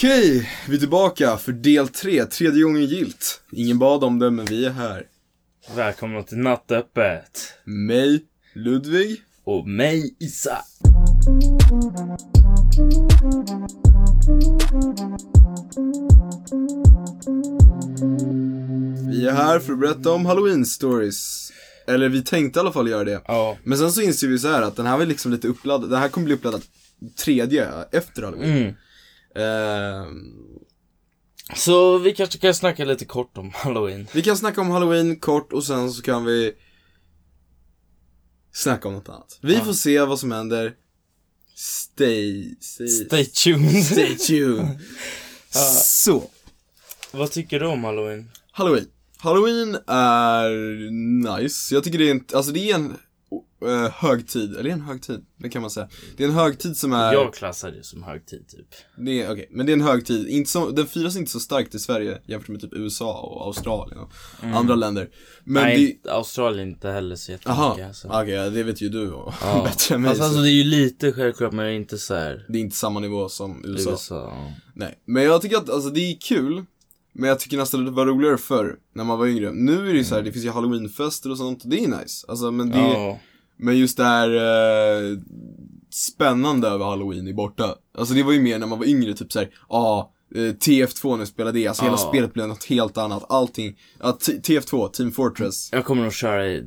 Okej, vi är tillbaka för del 3, tredje gången gilt. Ingen bad om det, men vi är här. Välkomna till Nattöppet. Mig, Ludvig. Och mig, Isa. Vi är här för att berätta om Halloween stories. Eller vi tänkte i alla fall göra det. Ja. Men sen så inser vi så här att den här var liksom lite uppladdad, den här kommer bli uppladdad tredje efter Halloween. Mm. Ehm, Så vi kanske kan snacka lite kort om Halloween. vi kan snacka om Halloween kort och sen så kan vi snacka om något annat. Vi Ja. får se vad som händer. Stay, stay, Stay tuned. stay tuned. Så, Vad tycker du om Halloween? Halloween. Halloween är nice. Jag tycker det är en, alltså det är en uh, högtid, eller en högtid, det kan man säga. Det är en högtid som är, Jag klassar det som högtid typ. det är, okej, men det är en högtid, inte så, den firas inte så starkt i Sverige jämfört med typ USA och Australien och andra länder. Men Mm. Nej, det, Australien inte heller så jättemycket aha, okej, alltså. ja, det vet ju du och Ja. bättre än mig. Fast så alltså det är ju lite självklart men det är inte så här det är inte samma nivå som USA. USA. ja. Nej, men jag tycker att alltså det är kul Men jag tycker nästan det var roligare förr, när man var yngre Nu är det ju så här, det finns ju halloweenfester och sånt, och det är nice Alltså men det, Ja. Men just det här eh, Spännande över halloween är borta. Alltså det var ju mer när man var yngre, typ såhär, ja ah, eh, TF2 när jag spelade det, alltså hela spelet blev något helt annat, allting Ja, T- TF2, Team Fortress. Jag kommer nog köra i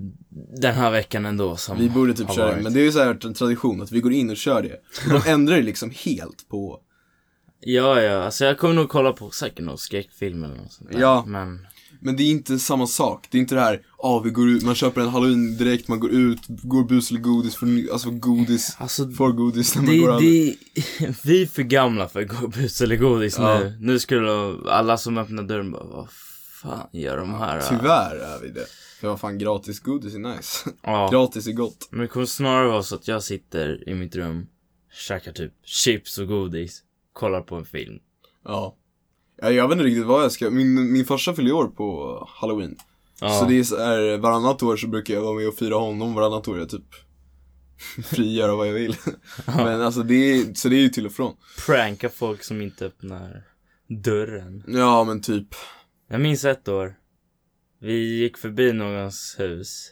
den här veckan ändå som Vi borde typ köra det, men det är ju så här en tradition att vi går in och kör det. Och De ändrar det liksom helt på Ja, ja, alltså jag kommer nog kolla på säkert någon skräckfilm eller något sånt där. Ja. Men, Men det är inte samma sak, det är inte det här, ja vi går ut, man köper en halloween direkt, man går ut, går bus eller godis, för, alltså godis, alltså får godis när man det, går det, vi är för gamla för att gå bus eller godis Ja. nu. Nu skulle alla som öppnar dörren bara, vad fan gör de här? Tyvärr är vi det. För vad fan, gratis godis är nice. Ja. gratis är gott. Men det kommer snarare vara så att jag sitter i mitt rum, käkar typ chips och godis, kollar på en film. Ja. Ja. Jag vet inte riktigt vad jag ska, min, min farsa fyller år på halloween. Ja. Så det är varannat år så brukar jag vara med och fira honom, varannat år är jag typ fri göra vad jag vill. Men alltså det är, så det är ju till och från. Pranka folk som inte öppnar dörren. Ja men typ, Jag minns ett år. Vi gick förbi någons hus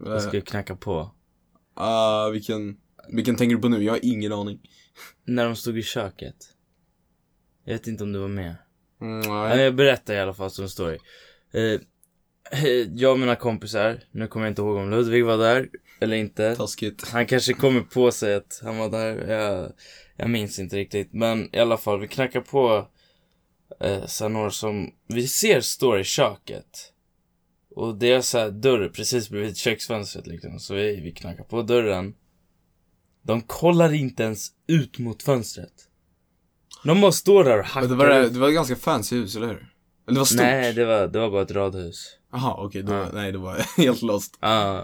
och eh, skulle knacka på. ah, vilken, vilken tänker du på nu? Jag har ingen aning. När de stod i köket. Jag vet inte om du var med. Mm. Jag berättar i alla fall som story. Eh, eh, jag och mina kompisar, nu kommer jag inte ihåg om Ludvig var där eller inte. Taskigt. Han kanske kommer på sig att han var där. Jag, jag minns inte riktigt. Men i alla fall, vi knackar på eh, några som vi ser står i köket. Och det är så här dörr precis bredvid köksfönstret liksom. Så vi, vi knackar på dörren. De kollar inte ens ut mot fönstret. De bara står där och hackar Men det var, det var ett ganska fancy hus, eller hur? Eller det var stort? Nej, det var, det var bara ett radhus. Jaha, okej, då, Ja. nej det var helt lost. Ah.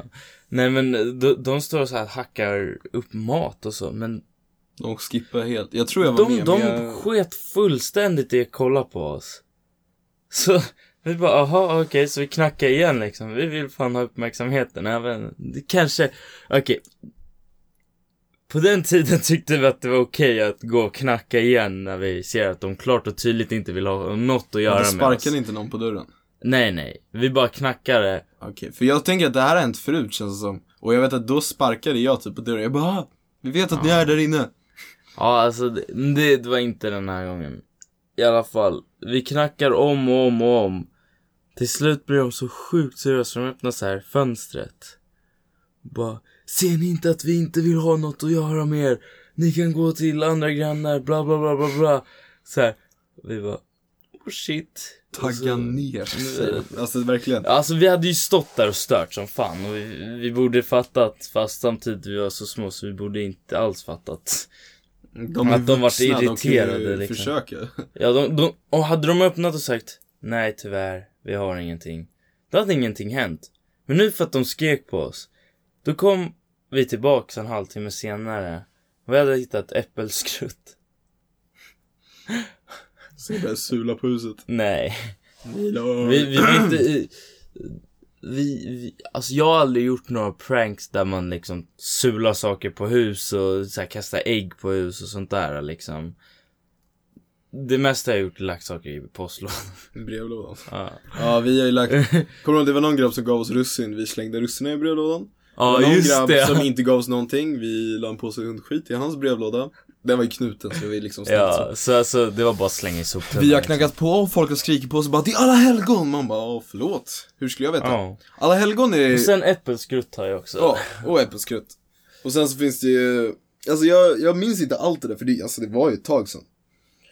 Nej men de, de står så här hackar upp mat och så. Men De skippade helt, jag tror jag var de, med, de jag... sket fullständigt i att kolla på oss. Så vi bara, aha okej, så vi knackar igen liksom. Vi vill fan ha uppmärksamheten även, kanske, okej. På den tiden tyckte vi att det var okej att gå och knacka igen när vi ser att de klart och tydligt inte vill ha något att göra med sparkade oss. inte någon på dörren? Nej nej, vi bara knackade. Okej, för jag tänker att det här har hänt förut känns det som. Och jag vet att då sparkade jag typ på dörren, jag bara ah, vi vet att ni är där inne. Ja, alltså det, det, det var inte den här gången. I alla fall, vi knackar om och om och om. Till slut blir de så sjukt seriösa, så de öppnar så här fönstret. Bara, ser ni inte att vi inte vill ha något att göra med er? Ni kan gå till andra grannar, bla bla bla bla bla. Så här, vi bara, oh shit. Tagga så- ner sig. Alltså verkligen. Alltså vi hade ju stått där och stört som fan och vi, vi borde fattat fast samtidigt vi var så små så vi borde inte alls fattat. De är Att de vart vuxna, de irriterade, liksom. försöka. Ja, de, de, och hade de öppnat och sagt Nej tyvärr, vi har ingenting. Då hade ingenting hänt. Men nu för att de skrek på oss. Då kom vi tillbaks en halvtimme senare. Vi hade hittat äppelskrutt. Så jag började sula på huset. Nej. Då. Vi, vi inte... Vi, vi, alltså jag har aldrig gjort några pranks där man liksom sular saker på hus och så här, kastar ägg på hus och sånt där liksom. det mesta jag gjort är lagt saker i postlådan. Brevlådan. Ja, Ja, vi har ju lagt, kommer du ihåg det var någon grabb som gav oss russin, vi slängde russinen i brevlådan. Ja det var någon just grabb det. som inte gav oss någonting, vi la en påse hundskit i hans brevlåda. Den var ju knuten så vi liksom så. Ja, så alltså det var bara att slänga i soptunnan. Vi har liksom. knackat på och folk har skrikit på oss och bara 'Det är alla helgon' Man bara Åh, förlåt, hur skulle jag veta? Ja. Alla helgon är Och sen äppelskrutt har jag också. Ja, och äppelskrutt. Och sen så finns det ju, alltså jag, jag minns inte allt det där för det, alltså det var ju ett tag sedan.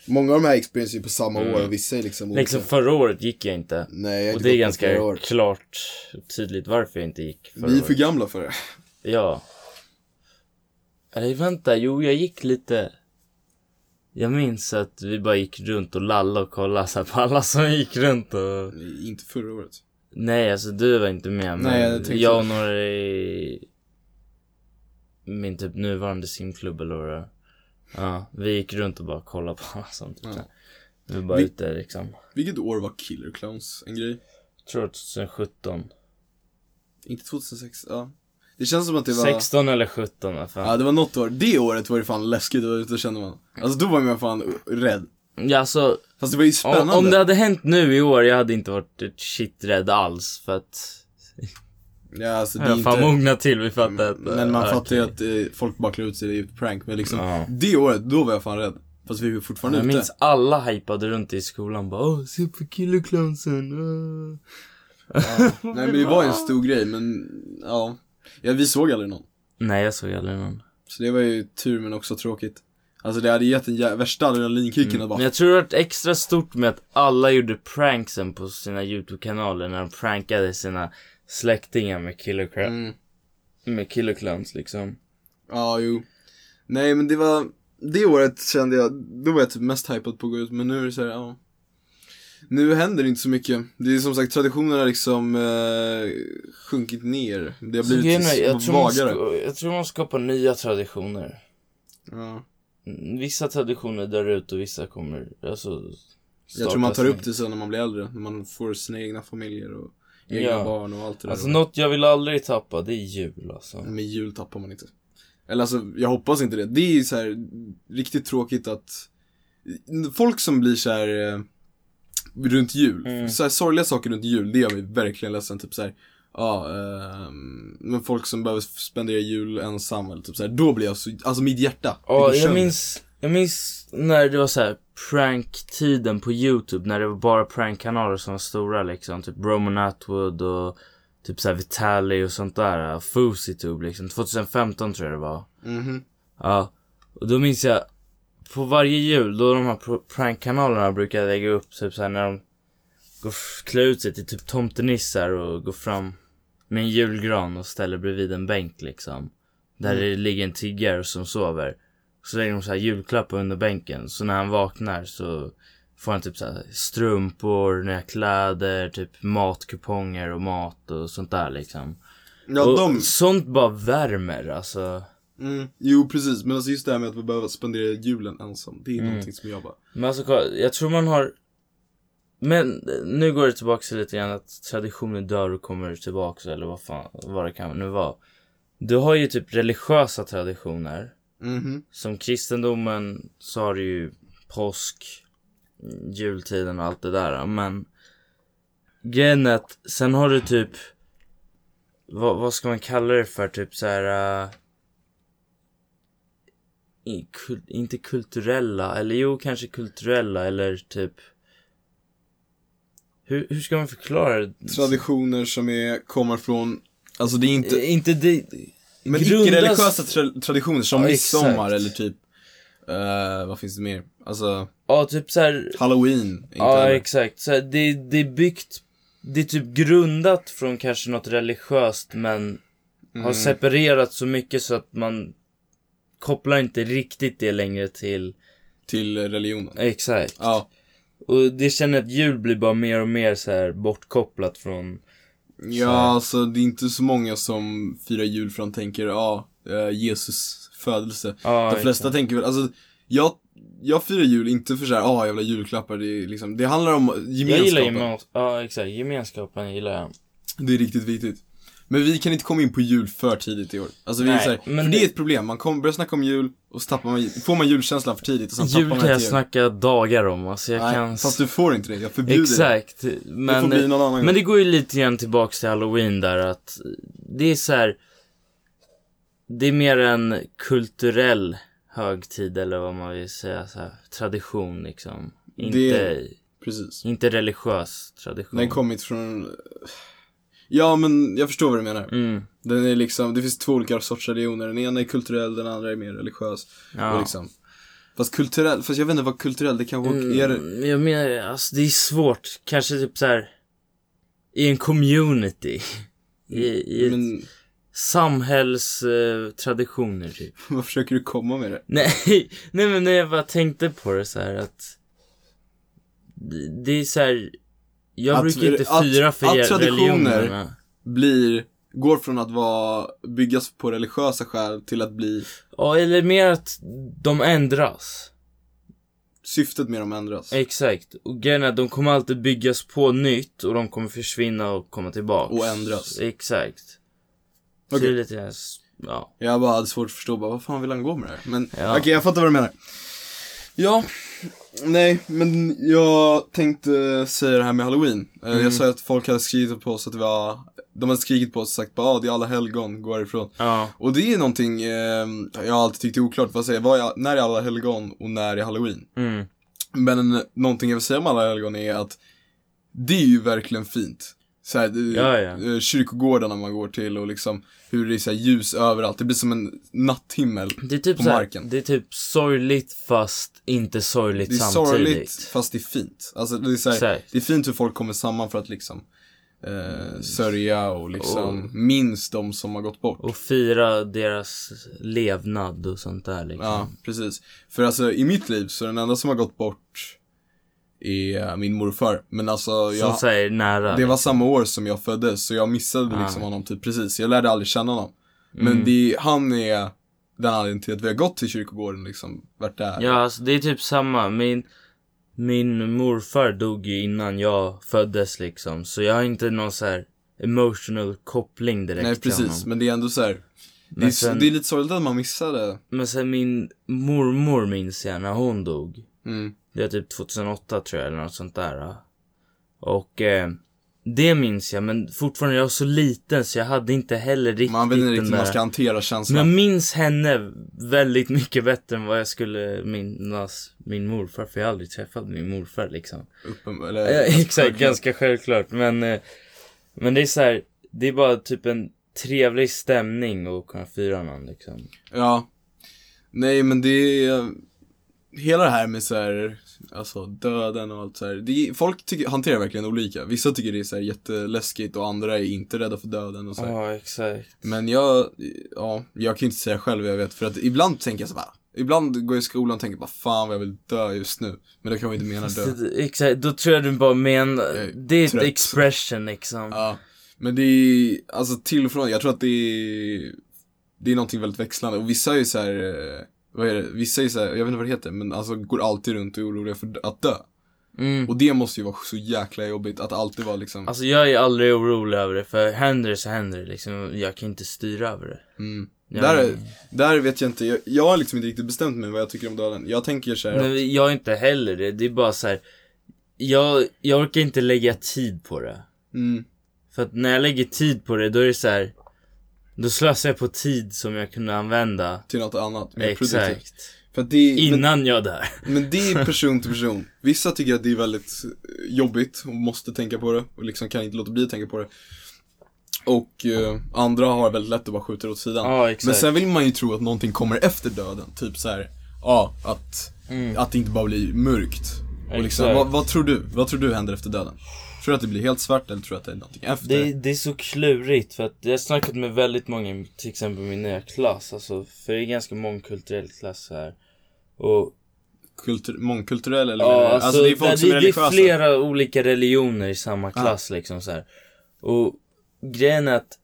Många av de här experiences är på samma år och vissa är liksom olika. Liksom förra året gick jag inte. Nej, jag Och det är ganska klart tydligt varför jag inte gick förra Vi är för gamla för det. Ja. Eller vänta, jo jag gick lite. Jag minns att vi bara gick runt och lallade och kollade så på alla som gick runt och... Nej, Inte förra året. Nej, alltså du var inte med men Nej, jag jag och några i min typ nuvarande simklubb eller vad det. Ja, vi gick runt och bara kollade på alla som typ Ja. Vi var bara Vi- ute liksom. Vilket år var Killer Clowns en grej? Jag tror 2017. Inte 2006, ja. Det känns som att det var... 16 eller 17 vad fan. Ja, det var något år. Det året var det fan läskigt och då kände man. Alltså då var man fan rädd. Ja, alltså, Fast det var ju om, spännande. om det hade hänt nu i år, jag hade inte varit shit rädd alls för att Ja, alltså det jag är har fan inte... mognat till vid fattat att... Men man ja, fattar ju att eh, folk bara klär ut sig i ett prank. Men liksom, Ja. det året, då var jag fan rädd. Fast vi var fortfarande Jag ute. minns alla hypade runt i skolan bara åh, se på killerclownsen. åh." Ja. Nej men det var en stor grej, men ja. ja. vi såg aldrig någon. Nej, jag såg aldrig någon. Så det var ju tur men också tråkigt. Alltså det hade gett en jä- värsta adrenalinkicken att bara Men jag tror det var extra stort med att alla gjorde pranksen på sina YouTube-kanaler när de prankade sina släktingar med killer, mm. med killer clowns liksom. Ja, jo. Nej men det var, det året kände jag, då var jag typ mest hypad på att gå ut, men nu är det så här, ja. Nu händer det inte så mycket. Det är som sagt, traditionen har liksom eh, sjunkit ner. Det har Så grejen blivit jag, tror man vagare. ska, jag tror man skapar nya traditioner. Ja. Mm, Vissa traditioner dör ut och vissa kommer, alltså Jag tror man tar upp det sen när man blir äldre, när man får sina egna familjer och egna Ja. barn och allt det där. Alltså något jag vill aldrig tappa, det är jul alltså. Med jul tappar man inte. Eller alltså, jag hoppas inte det. Det är ju så här riktigt tråkigt att folk som blir så här eh, runt jul, Mm. så här sorgliga saker runt jul, det gör mig verkligen ledsen. Typ så här, ja, ehm, men folk som behöver spendera jul ensam eller typ så här, då blir jag så, alltså mitt hjärta. Ja, jag minns, jag minns när det var så här prank-tiden på YouTube, när det var bara prank-kanaler som var stora liksom, typ Roman Atwood och typ såhär Vitali och sånt där, Fusitube liksom, 2015 tror jag det var. Mhm. Ja, och då minns jag, på varje jul, då de här pr- prank-kanalerna brukar lägga upp typ såhär när de går, klär ut sig till typ tomtenissar och går fram med en julgran och ställer bredvid en bänk liksom. Där Mm. det ligger en tiggare som sover. Så lägger de så här julklappar under bänken. Så när han vaknar så får han typ så här strumpor, nya kläder, typ matkuponger och mat och sånt där liksom. Ja, och de, Sånt bara värmer alltså. mm, jo precis, men alltså just det här med att vi behöver spendera julen ensam, det är Mm. någonting som jag bara, Men alltså jag tror man har Men nu går det tillbaka till lite grann att traditioner dör och kommer tillbaka eller vad fan, vad det kan nu vara. Du har ju typ religiösa traditioner. Mhm, Som kristendomen så har du ju påsk, mm, jultiden och allt det där. Men grejen är att sen har du typ vad, vad ska man kalla det för? Typ så här. i, kul, inte kulturella, eller jo kanske kulturella eller typ hur, hur ska man förklara det? traditioner som är, kommer från, alltså det är inte, inte det Men grundas- icke-religiösa tra- traditioner som Ja, midsommar eller typ, eh, vad finns det mer? Alltså, Ja typ så här halloween. Ja, heller. exakt. Så här, det, det är byggt, det är typ grundat från kanske något religiöst men har Mm. separerat så mycket så att man kopplar inte riktigt det längre till, Till religionen. exakt. Ja. Och det känner att jul blir bara mer och mer så här bortkopplat från, Ja, alltså det är inte så många som firar jul för de tänker, ja, eh, Jesus födelse. ja de flesta tänker väl, alltså, jag, jag firar jul inte för såhär, ja jävla julklappar, det är liksom, det handlar om Jag gillar gemenskapen. gemens- ja exakt, gemenskapen gillar jag. Det är riktigt viktigt. Men vi kan inte komma in på jul för tidigt i år. Alltså vi är Nej, så här, men för det är ett problem. Man kommer börjar snacka om jul och så tappar man, får man julkänslan för tidigt och sen Jul tappar man kan den jag jul. snacka dagar om, alltså jag Nej, kan... fast du får inte det. Jag förbjuder det. Exakt, Det får men, bli någon annan men gång. det går ju lite grann tillbaks till halloween där att det är så här. Det är mer en kulturell högtid eller vad man vill säga, så här, tradition liksom. Inte, Det- Precis. inte religiös tradition. Den kommit från... Ja, men jag förstår vad du menar. Mm, Den är liksom, det finns två olika sorters religioner. Den ena är kulturell, den andra är mer religiös. ja. Och liksom. Fast kulturell, fast jag vet inte vad kulturell, det kanske är. Mm, jag menar, alltså det är svårt. Kanske typ så här i en community. I, i ett Men samhällstraditioner typ. vad försöker du komma med det? Nej, nej men jag bara tänkte på det så här att det är så här. Jag Att- brukar inte att- fira för att er- traditioner-. Blir, går från att vara, byggas på religiösa skäl till att bli, Ja, eller mer att de ändras. syftet med dem ändras. Exakt. Och grejen är att de kommer alltid byggas på nytt och de kommer försvinna och komma tillbaka. Och ändras. Exakt. Så Okej. det är lite, ja. Jag bara hade svårt att förstå, bara, vad fan vill han gå med det här? Men Ja. okej, jag fattar vad du menar. Ja, nej, men jag tänkte säga det här med halloween. Eh, Mm. Jag sa att folk hade skrivit på oss att det var, de hade skrikit på oss och sagt bara, ah, det är alla helgon, gå härifrån. Ja. Och det är någonting, eh, jag alltid tyckt är oklart, vad säger, vad är, när är alla helgon och när är halloween? Mm. Men en, någonting jag vill säga om alla helgon är att det är ju verkligen fint. Så här, Ja, ja. eh, Kyrkogårdarna man går till och liksom hur det är så här ljus överallt. Det blir som en natthimmel. Det är typ På så här, marken. det är typ sorgligt fast inte sorgligt Det är samtidigt. sorgligt fast det är fint. Alltså det är så här, Exakt. det är fint hur folk kommer samman för att liksom eh, sörja och liksom Och- minns de som har gått bort. Och fira deras levnad och sånt där liksom. Ja, precis. För alltså i mitt liv så är den enda som har gått bort är min morfar. Men alltså Som jag, säger nära. det var samma år som jag föddes så jag missade Ah. liksom honom typ precis. Jag lärde aldrig känna honom. Men Mm. det, han är den anledningen till att vi har gått till kyrkogården liksom, varit där. Ja, alltså det är typ samma. Min, min morfar dog ju innan jag föddes liksom. Så jag har inte någon så här emotional koppling direkt Nej till precis, honom. men det är ändå så här. Det är, sen- det är lite sorgligt att man missade. Men sen min mormor minns jag när hon dog. Mm. Det var typ 2008 tror jag eller något sånt där. Och eh, det minns jag men fortfarande jag var så liten så jag hade inte heller riktigt Man vet inte riktigt hur man ska hantera Men jag känslan. minns henne väldigt mycket bättre än vad jag skulle minnas min morfar. För jag har aldrig träffat min morfar liksom. Uppen, eller, Ja, exakt, självklart. ganska självklart. Men, eh, men det är så här, det är bara typ en trevlig stämning att kunna fira någon liksom. Ja. Nej men det är, hela det här med så här, alltså döden och allt så här. Det folk tycker, hanterar verkligen olika. Vissa tycker det är så här jätteläskigt och andra är inte rädda för döden och så här. Ja, exakt. Men jag, ja, jag kan inte säga själv jag vet för att ibland tänker jag så bara, ibland går jag i skolan och tänker bara fan vad jag vill dö just nu. Men det kan man inte mena dö. Exakt, då tror jag du bara menar, är det är ett expression liksom. Ja, men det är, alltså till och från, jag tror att det är, det är någonting väldigt växlande och vissa är ju så här, eh, vad är det, vissa är så här, jag vet inte vad det heter, men alltså går alltid runt och är oroliga för att dö. Mm. Och det måste ju vara så jäkla jobbigt att alltid vara liksom, Alltså jag är aldrig orolig över det, för händer det så händer det liksom. Jag kan inte styra över det. mm. Jag, Där, där vet jag inte, jag, jag har liksom inte riktigt bestämt mig vad jag tycker om döden. Jag tänker så här, Nej, jag är inte heller det, det är bara så här. Jag, jag orkar inte lägga tid på det. mm, För att när jag lägger tid på det, då är det så här. Då slösar jag på tid som jag kunde använda. till något annat, mer. Exakt. Det, men, Innan jag dör. men det är person till person. Vissa tycker att det är väldigt eh, jobbigt och måste tänka på det och liksom kan inte låta bli att tänka på det. Och eh, andra har väldigt lätt att bara skjuta det åt sidan. Exakt. Men sen vill man ju tro att någonting kommer efter döden. Typ så här, ja, att, Mm. att det inte bara blir mörkt. Och liksom, vad, vad tror du? Vad tror du händer efter döden? Tror du att det blir helt svart eller tror du att det är någonting efter? Det, det är så klurigt för att jag har snackat med väldigt många, till exempel min nya klass, alltså, för det är ganska mångkulturell klass här. Och Kultur, mångkulturell eller? Ja, du? alltså, det är folk det, som är det är flera olika religioner i samma klass liksom så här. Och grejen är att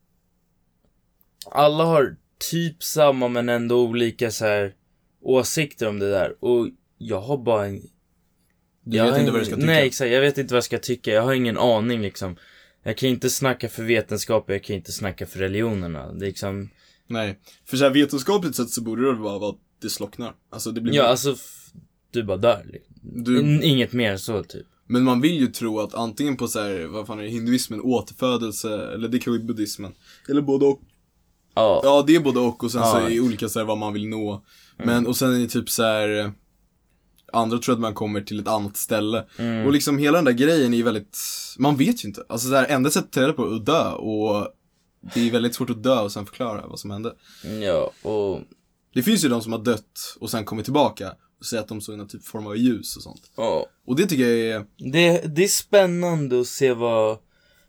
alla har typ samma men ändå olika så här åsikter om det där. Och jag har bara en... Du jag vet inte vad du ska tycka. Nej exakt, jag vet inte vad jag ska tycka. Jag har ingen aning liksom. Jag kan inte snacka för vetenskap, jag kan inte snacka för religionerna. Det är liksom, Nej. För så här vetenskapligt sett så borde det vara att det slocknar. Alltså det blir ja alltså, du bara dör. liksom. du, In- Inget mer så typ. Men man vill ju tro att antingen på så här, vad fan är det, hinduismen, återfödelse, eller det kan vara buddhismen. Eller både och. Ja, Ja, det är både och och sen så Ja. Mm. är det olika så här vad man vill nå. Men, och sen är det typ så här. Andra tror att man kommer till ett annat ställe. Mm. Och liksom hela den där grejen är ju väldigt, man vet ju inte. Alltså så här, enda sättet att ta reda på är att dö och det är väldigt svårt att dö och sen förklara vad som hände. ja och, Det finns ju de som har dött och sen kommit tillbaka och säger att de såg någon typ form av ljus och sånt. ja. Och det tycker jag är, Det, det är spännande att se vad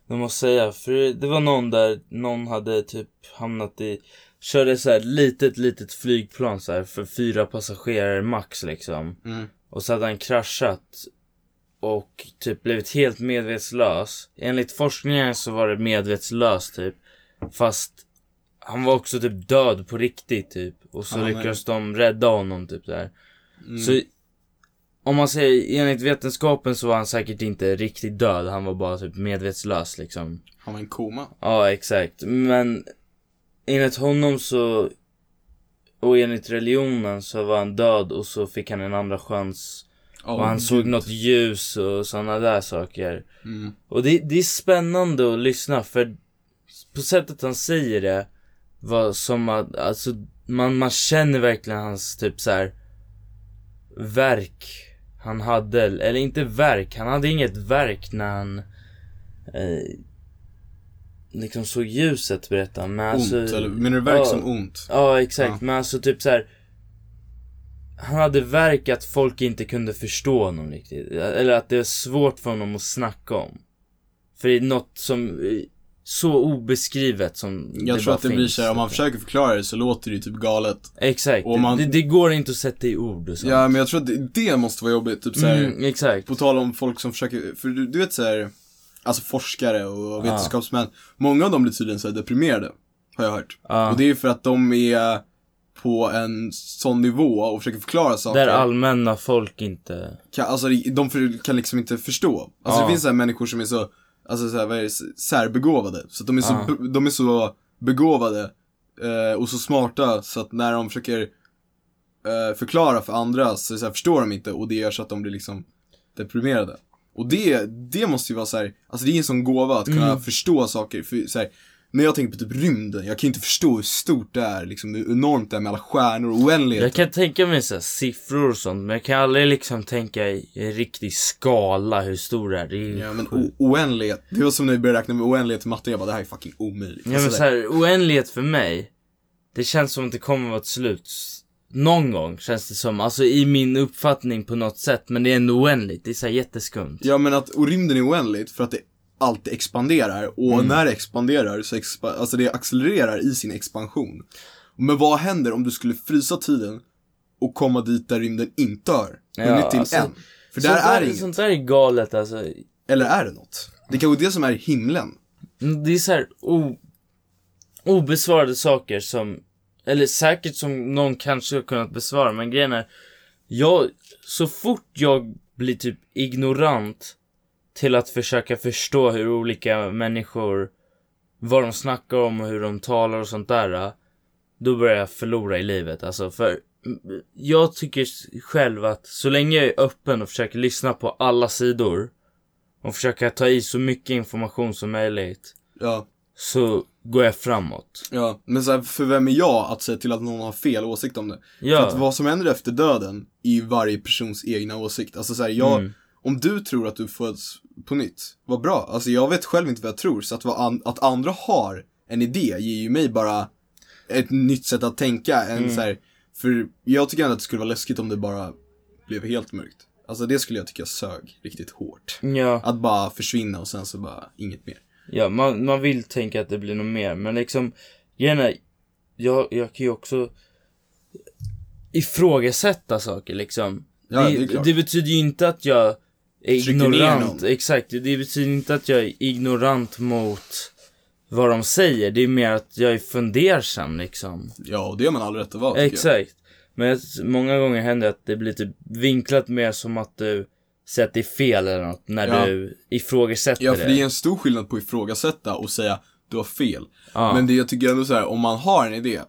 de måste säga. För det var någon där, någon hade typ hamnat i, körde så här litet, litet flygplan så här för fyra passagerare max liksom. mm, Och så hade han kraschat och typ blivit helt medvetslös. Enligt forskningen så var det medvetslös typ. Fast han var också typ död på riktigt typ. Och så men- lyckades de rädda honom typ där. mm, Så om man säger enligt vetenskapen så var han säkert inte riktigt död. Han var bara typ medvetslös liksom. han var en koma. Ja exakt. Men enligt honom så och enligt religionen så var han död och så fick han en andra chans. Ja, Och han gud. såg något ljus och sådana där saker. Mm. Och det, det är spännande att lyssna för på sättet han säger det var som att, alltså man, man känner verkligen hans typ så här verk han hade, eller inte verk, han hade inget verk när han eh, liksom såg ljuset berättar han, men Ont, alltså eller menar du verk ja. som ont? Ja exakt, Ja. men alltså typ så här. Han hade verk att folk inte kunde förstå honom riktigt. Eller att det är svårt för honom att snacka om. För det är något som så obeskrivet som Jag tror bara att det blir finns, såhär, om man typ. försöker förklara det så låter det ju typ galet. Exakt, och man- det, det går inte att sätta i ord och sånt. Ja, men jag tror att det, det måste vara jobbigt, typ såhär, mm, exakt. på tal om folk som försöker, för du, du vet såhär, alltså forskare och vetenskapsmän, många av dem blir tydligen såhär deprimerade, har jag hört. Ja. Och det är för att de är på en sån nivå och försöker förklara saker. Där allmänna folk inte... kan, alltså de för, kan liksom inte förstå. Alltså Ja. det finns så här människor som är så, alltså så här, vad är det, särbegåvade. Så de är så, be- de är så begåvade eh, och så smarta så att när de försöker eh, förklara för andra så, så här, förstår de inte och det gör så att de blir liksom deprimerade. Och det, det måste ju vara så här, alltså det är en sån gåva att kunna Mm. förstå saker. För, så här, när jag tänker på typ rymden, jag kan ju inte förstå hur stort det är, liksom hur enormt det är med alla stjärnor och oändlighet. Jag kan tänka mig så siffror och sånt, men jag kan aldrig liksom tänka i en riktig skala hur stor det är. Det är Ja men oändlighet, det var som när vi började räkna med oändlighet i matte, jag bara det här är fucking omöjligt. Ja men Alltså, så här, oändlighet för mig, det känns som att det kommer vara ett slut. Någon gång känns det som, alltså i min uppfattning på något sätt, men det är ändå oändligt. Det är så här jätteskumt. Ja men att, och rymden är oändligt för att det alltid expanderar och Mm. när det expanderar så expa, alltså det accelererar i sin expansion. Men vad händer om du skulle frysa tiden och komma dit där rymden inte har Ja, till alltså, än? För där är där, inget. sånt där är galet alltså. Eller är det något? Det kanske är det som är himlen. Det är så här o, obesvarade saker som, eller säkert som någon kanske har kunnat besvara, men grejen är, jag, så fort jag blir typ ignorant till att försöka förstå hur olika människor, vad de snackar om och hur de talar och sånt där, då börjar jag förlora i livet. Alltså för jag tycker själv att så länge jag är öppen och försöker lyssna på alla sidor och försöka ta i så mycket information som möjligt Ja, så går jag framåt. ja. Men så här, för vem är jag att säga till att någon har fel åsikt om det? För Ja, att vad som händer efter döden är ju varje persons egna åsikt. Alltså så här, jag, Mm. om du tror att du föds på nytt, vad bra. Alltså jag vet själv inte vad jag tror, så att, an, att andra har en idé ger ju mig bara ett nytt sätt att tänka. En Mm. så här, för jag tycker ändå att det skulle vara läskigt om det bara blev helt mörkt. Alltså det skulle jag tycka sög riktigt hårt. ja, Att bara försvinna och sen så bara inget mer. Ja man, man vill tänka att det blir något mer, men liksom, gärna, jag, jag kan ju också ifrågasätta saker liksom. Ja, det klart. det betyder ju inte att jag är ignorant, exakt, det betyder inte att jag är ignorant mot vad de säger, det är mer att jag är fundersam liksom. Ja, och det har man all rätt att vara tycker jag. Exakt. Men många gånger händer det att det blir typ vinklat mer som att du det är fel eller något när Ja. du ifrågasätter Ja, för det är det. en stor skillnad på att ifrågasätta och säga du har fel. Ja. Men det jag tycker ändå så här, om man har en idé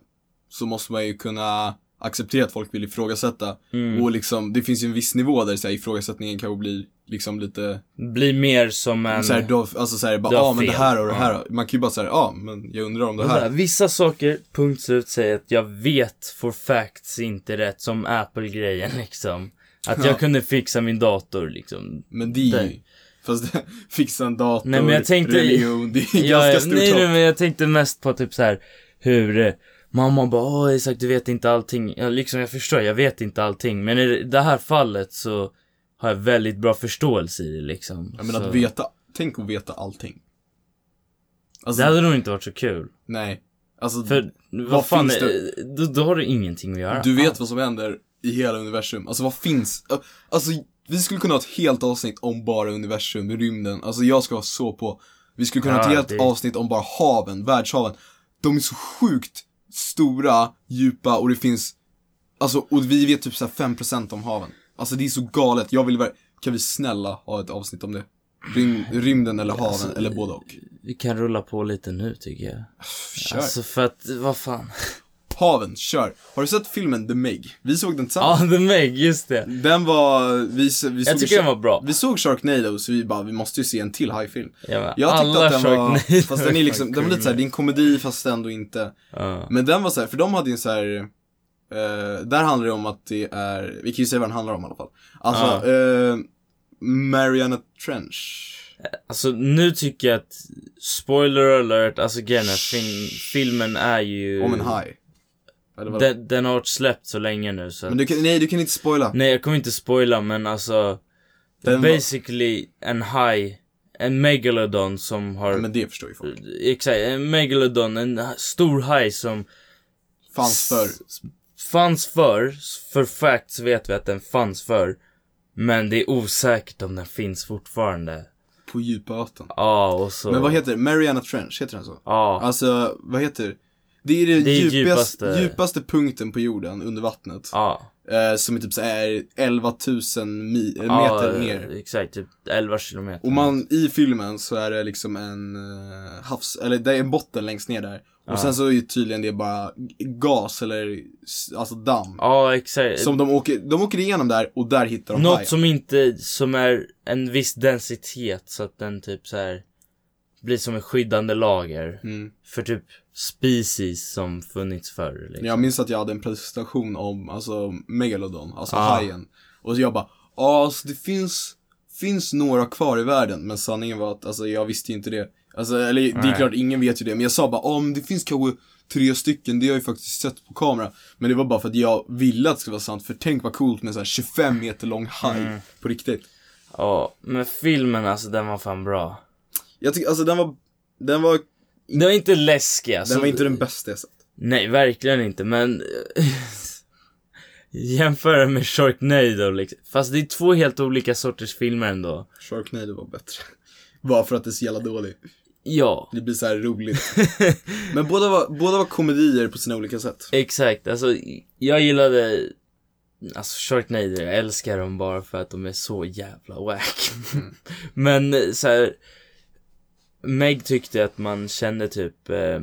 så måste man ju kunna acceptera att folk vill ifrågasätta. Mm. Och liksom, det finns ju en viss nivå där så här, ifrågasättningen kanske blir liksom lite, Blir mer som en... så här, då, alltså så här, bara, ja men det här och det här. Ja. Man kan ju bara säga, ja men jag undrar om det här, här. Vissa saker, punkt slut, säger att jag vet for facts inte rätt, som Apple-grejen liksom. Att Ja. jag kunde fixa min dator liksom. Men det är ju, fast det, fixa en dator, Nej, men jag tänkte- religion, det är Ja, ganska stort nej, nej, men jag tänkte mest på typ så här hur eh, Mamma bara, åh Isak du vet inte allting. Ja, liksom jag förstår, jag vet inte allting. Men i det här fallet så har jag väldigt bra förståelse i det liksom. Ja, men så, att veta, tänk att veta allting. Alltså, Det hade nog inte varit så kul. nej. Alltså, För vad, Vad fan, finns är, då, då har du ingenting att göra. Du vet vad som händer i hela universum. Alltså vad finns? Alltså vi skulle kunna ha ett helt avsnitt om bara universum, rymden. Alltså jag ska vara så på. Vi skulle kunna ha ett Ja, helt det- avsnitt om bara haven, världshaven. De är så sjukt stora, djupa och det finns, alltså och vi vet typ såhär 5% om haven. Alltså det är så galet. Jag vill ver- kan vi snälla ha ett avsnitt om det? Rym, rymden eller haven, Alltså, eller både och. Vi kan rulla på lite nu tycker jag. Kör. Alltså för att, vad fan. Haven, kör. Har du sett filmen The Meg? Vi såg den tillsammans. Ja, The Meg, just det. Den var, vi, vi såg Jag tycker den var bra. Vi såg Sharknado så vi bara, vi måste ju se en till hajfilm. Ja, Jag tyckte att den var, fast den är liksom, den var lite såhär, det är en komedi fast ändå inte. Ja. Men den var såhär, för de hade ju en såhär, eh, där handlar det om att det är, vi kan ju säga vad den handlar om i alla fall. Alltså, eh, Mariana Trench. Alltså nu tycker jag att, spoiler alert, alltså grejen film, filmen är ju... Om en haj. Eller? Den, den har varit släppt så länge nu så Men du kan, nej du kan inte spoila. Nej jag kommer inte spoila men alltså Den var- Basically en haj En megalodon som har Ja, men det förstår ju folk. Exakt, en megalodon, en stor haj som Fanns för. s- Fanns för, för facts vet vi att den fanns för Men det är osäkert om den finns fortfarande På djupa vatten. Ja och så Men vad heter det? Mariana Trench, heter den så? Ja, Alltså, vad heter det? är det, Det är djupaste, djupaste- djupaste punkten på jorden under vattnet. ja Eh, som är typ så här 11 000 mi- eh, ja, meter ner. Exakt, typ 11 kilometer Och man, i filmen så är det liksom en uh, havs, eller det är en botten längst ner där. Och Ja. sen så är ju tydligen det bara gas eller, alltså damm. Ja exakt Som de åker, de åker igenom där och där hittar de Något hajen. som inte, som är en viss densitet så att den typ så här blir som ett skyddande lager Mm. för typ species som funnits förr liksom. Jag minns att jag hade en presentation om, alltså Megalodon, alltså Ah. hajen. Och så jag bara, ja alltså det finns, finns några kvar i världen. Men sanningen var att, alltså jag visste ju inte det. Alltså, eller det är Nej. klart, ingen vet ju det. Men jag sa bara, men det finns kanske tre stycken, det har jag ju faktiskt sett på kamera. Men det var bara för att jag ville att det skulle vara sant. För tänk vad coolt med en sån här 25 meter lång haj, Mm. på riktigt. Ja, men filmen alltså den var fan bra. Jag tycker, alltså den var, den var, Den var inte läskig alltså. den var inte den bästa jag sett. Nej, verkligen inte men Jämföra med Sharknado liksom. Fast det är två helt olika sorters filmer ändå. Sharknado var bättre. Bara för att det är så jävla dåligt. Ja, Det blir så här roligt. Men båda var, båda var komedier på sina olika sätt. exakt. Alltså, jag gillade Alltså Sharknado, jag älskar dem bara för att de är så jävla wack. Men eh, så här. Meg tyckte att man kände typ eh,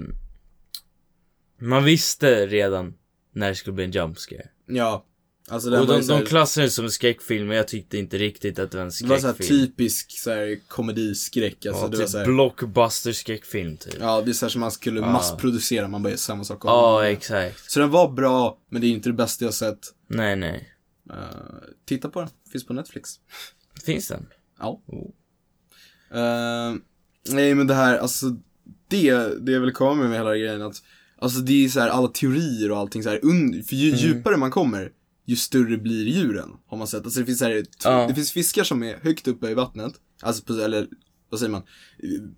Man visste redan när det skulle bli en jump scare. Ja. Alltså den Och var de, de klassade det som en skräckfilm, men jag tyckte inte riktigt att det var en Det var så här skräckfilm. typisk så här komediskräck. Alltså ja, det var typ här, blockbuster skräckfilm typ. Ja, det är så här som man skulle Ja. massproducera, man bara gör samma sak om. Ja, exakt. Så den var bra, men det är inte det bästa jag sett. Nej, nej. Eh, titta på den, finns på Netflix. Finns den? Ja. Oh. Eh, nej men det här, alltså det, det jag vill komma med med hela grejen att Alltså det är så här alla teorier och allting så här, un, för ju Mm. djupare man kommer ju större blir djuren, har man sett. Alltså det finns så här, Ja. det finns fiskar som är högt uppe i vattnet, alltså på, eller vad säger man,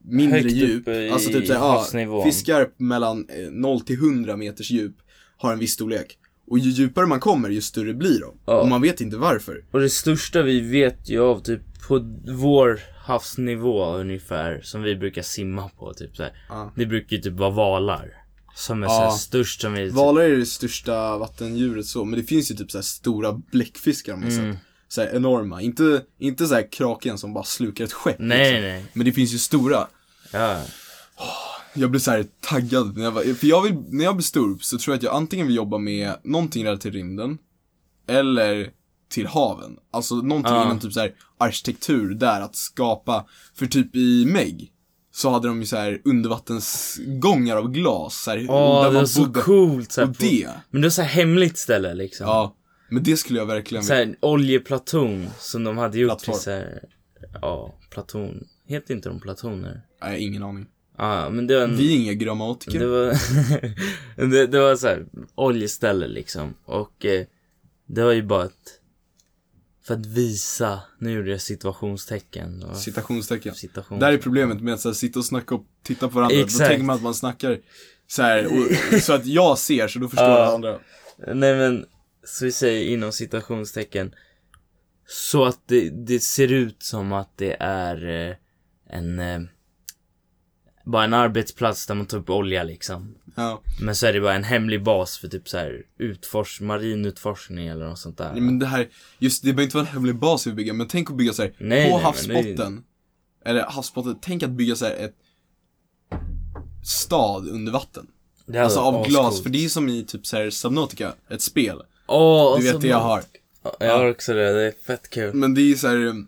mindre Högt djup. i alltså typ så här, ja, fiskar mellan eh, 0 till 100 meters djup har en viss storlek. Och ju djupare man kommer, ju större blir de. Ja. Och man vet inte varför. Och det största vi vet ju av typ på vår havsnivå ungefär, som vi brukar simma på typ så. Ja. Det brukar ju typ vara valar. Som är Ja. såhär störst som vi... Valar är det största vattendjuret så, men det finns ju typ så här stora bläckfiskar om man Mm. sett. så här enorma. Inte, inte så här kraken som bara slukar ett skepp. Nej, liksom. nej. Men det finns ju stora. Ja. Jag blir så här taggad när jag var, för jag vill, när jag blir stor så tror jag att jag antingen vill jobba med någonting relaterat till rymden. Eller till haven. Alltså någonting Ja. inom typ så här arkitektur där att skapa, för typ i Meg så hade de ju så här undervattensgångar av glas så här, Åh, där det var så bodde. coolt så här, Och det, Men det var så här hemligt ställe liksom. ja. Men det skulle jag verkligen Så här oljeplaton som de hade gjort Plattform. till så här, ja, platon. Heter inte de platoner? Nej, ingen aning. Ja, men det var en, Vi är inga grammatiker. det var, det, det var så här oljeställe liksom. Och eh, det var ju bara ett, för att visa, nu gjorde jag situationstecken. Och, Citationstecken. citation. Där är problemet med att så här, sitta och snacka och titta på varandra. Då Exakt. tänker man att man snackar så här, och, så att jag ser så då förstår Ja. andra. Nej men, så vi säger inom citationstecken. Så att det, det ser ut som att det är eh, en, eh, bara en arbetsplats där man tar upp olja liksom. Ja. Men så är det bara en hemlig bas för typ så här utfors, marinutforskning eller något sånt där. Nej, men det här, just det behöver inte vara en hemlig bas vi bygger, men tänk att bygga så här Nej, på nej, havsbotten. men Eller havsbotten, tänk att bygga så här ett stad under vatten. det Alltså av glas, ascoolt. för det är som i typ så här Subnautica, ett spel. Åh, Du vet så det jag har. Ja, Jag har också det, det är fett kul. Men det är så här.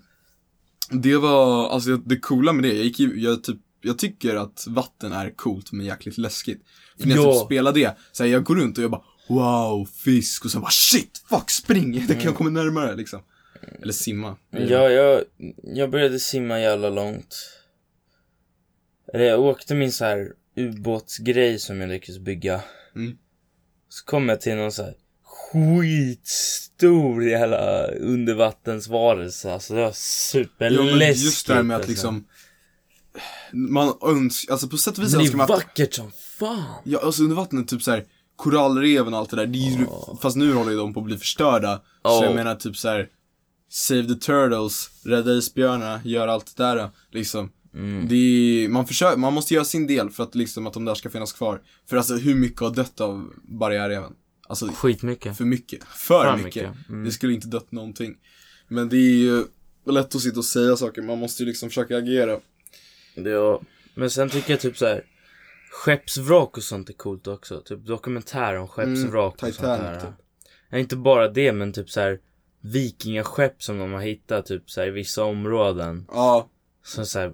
Det var, alltså det coola med det, jag gick ju, jag typ, jag tycker att vatten är coolt men jäkligt läskigt. För när jag Ja. typ spelar det, så här, jag går runt och jag bara Wow, fisk och sen bara shit, fuck, spring! Det kan jag komma närmare liksom. Eller simma. Ja, jag, jag började simma jävla långt. Eller jag åkte min så här ubåtsgrej som jag lyckades bygga. Mm. Så kom jag till någon så här skitstor jävla undervattensvarelse. Alltså det var Ja, superläskigt. men just det här med att alltså. liksom Man önskar, alltså på sätt och vis det önskar är man att vackert som fan. Ja, alltså under vattnet, typ så här korallreven och allt det där, det är ju, fast nu håller ju de på att bli förstörda. Så Ja. jag menar typ så här Save the turtles, rädda isbjörnarna, gör allt det där liksom. Mm. Det är, man försöker, man måste göra sin del för att liksom att de där ska finnas kvar. För alltså hur mycket har dött av barriärreven? Alltså Skitmycket. för mycket, för, För mycket. mycket, mm. Det skulle inte dött någonting. Men det är ju lätt att sitta och säga saker, man måste ju liksom försöka agera. Det var... Men sen tycker jag typ så här. Skeppsvrak och sånt är coolt också. Typ dokumentär om skeppsvrak och sånt där. typ. Ja, inte bara det men typ så här vikingaskepp som de har hittat typ så här, i vissa områden. Ja, Som så här,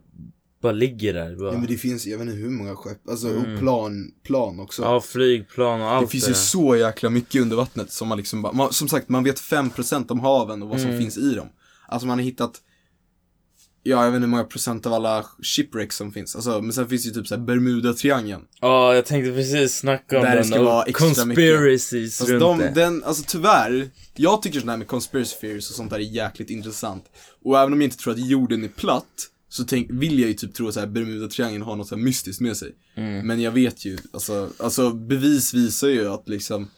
bara ligger där. Bara. ja men det finns, jag vet inte hur många skepp, alltså Mm. och plan, plan också. Ja, flygplan och allt Det finns det ju så jäkla mycket under vattnet som man liksom bara, man, som sagt man vet 5% om haven och vad som Mm. finns i dem. Alltså man har hittat, ja jag vet inte hur många procent av alla shipwrecks som finns. Alltså, men sen finns ju typ såhär Bermuda-triangeln. Ja, jag tänkte precis snacka om Där det den. ska och vara extra conspiracies Fast runt de, det. den, alltså tyvärr, jag tycker sån här med conspiracy theories och sånt där är jäkligt intressant. Och även om jag inte tror att jorden är platt, så tänk, vill jag ju typ tro att Bermuda-triangeln har något så mystiskt med sig. Mm. Men jag vet ju, alltså, alltså bevis visar ju att liksom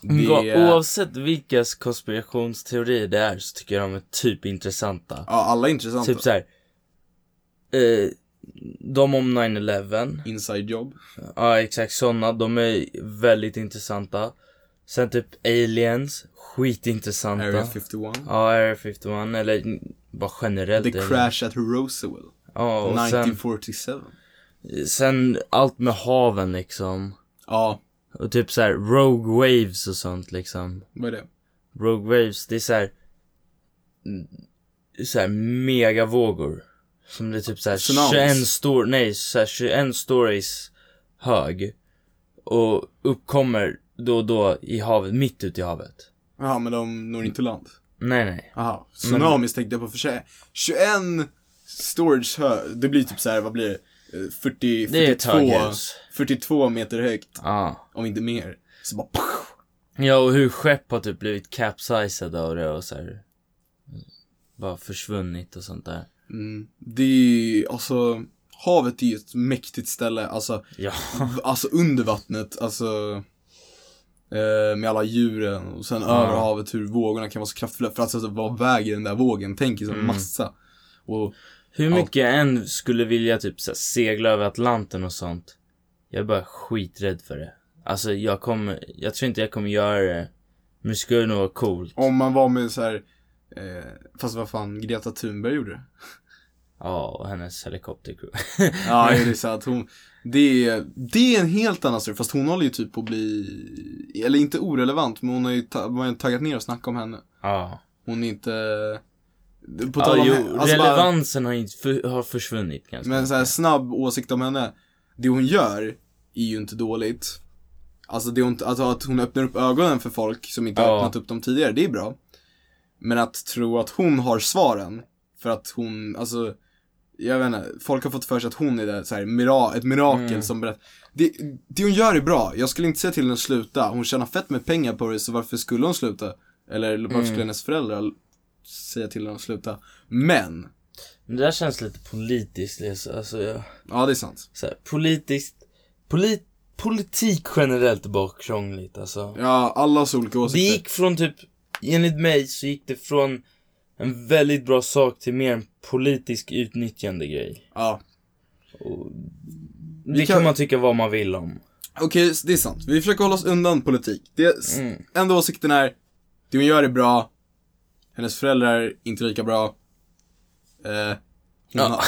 det Ja, är, Oavsett vilkas konspirationsteorier det är så tycker jag de är typ intressanta. ja alla är intressanta. Typ så här. Eh, de om 9-11. Inside job. Ja exakt såna, de är väldigt intressanta. Sen typ aliens, skitintressanta. Area 51. Ja, Area 51 eller bara generellt. The aliens. crash at Roswell. Ja, och sen, 1947. sen allt med haven liksom. Ja, Och typ så här Rogue Waves och sånt liksom. vad är det? Rogue Waves, det är så här. mm, Så här megavågor. Som det är typ så här Tsunamis. 21 stor, nej, så här 21 stories hög. Och uppkommer då och då i havet, mitt ute i havet. Jaha, men de når inte land. Nej, nej. Jaha, tsunamis tänkte jag på för sig. 21 storage hö, det blir typ så här, vad blir det? Eh, 40, Det är ett 42, höghus. 42 meter högt. Ja. Om inte mer. Så bara Ja, och hur skepp har typ blivit capsized av det och så här. Bara försvunnit och sånt där. Mm, Det är alltså, havet är ju ett mäktigt ställe. Alltså, Ja. alltså under vattnet, alltså eh, med alla djuren och sen Ja. över havet hur vågorna kan vara så kraftfulla. För att alltså, vad väger den där vågen? Tänk som Mm. massa. Och Hur mycket jag än skulle vilja typ så här, segla över Atlanten och sånt. Jag är bara skiträdd för det. Alltså jag kommer, jag tror inte jag kommer göra det. Men det skulle nog vara coolt. om man var med så här Eh, fast vad fan, Greta Thunberg gjorde det. Ja, och hennes helikoptercrew. Ja, det är så att hon, det är, det är en helt annan story, fast hon håller ju typ på att bli, eller inte orelevant, men hon har ju, ta, man har taggat ner och snackat om henne. ja. Hon är inte, på ja tal om jo, henne, alltså bara, relevansen har, inte för, har försvunnit ganska men så här snabb åsikt om henne, det hon gör är ju inte dåligt. Alltså det hon, alltså att hon öppnar upp ögonen för folk som inte har Ja. öppnat upp dem tidigare, det är bra. Men att tro att hon har svaren, för att hon, alltså, jag vet inte, folk har fått för sig att hon är det, så här, mira, ett mirakel Mm. som berättar. Det, det hon gör är bra, jag skulle inte säga till henne att sluta, hon tjänar fett med pengar på det, så varför skulle hon sluta? Eller varför Mm. skulle hennes föräldrar säga till henne att sluta? Men, Men det där känns lite politiskt, liksom. alltså jag, ja det är sant. så här, politiskt, polit, politik generellt är bara krångligt alltså. Ja, alla har så olika Det åsikter. gick från typ, enligt mig så gick det från en väldigt bra sak till mer en politisk utnyttjande grej. Ja. Och det kan- kan man tycka vad man vill om. Okej, det är sant. Vi försöker hålla oss undan politik. Det, Mm. enda åsikten är, det hon gör är bra, hennes föräldrar är inte lika bra. Eh, hon, Ja. har,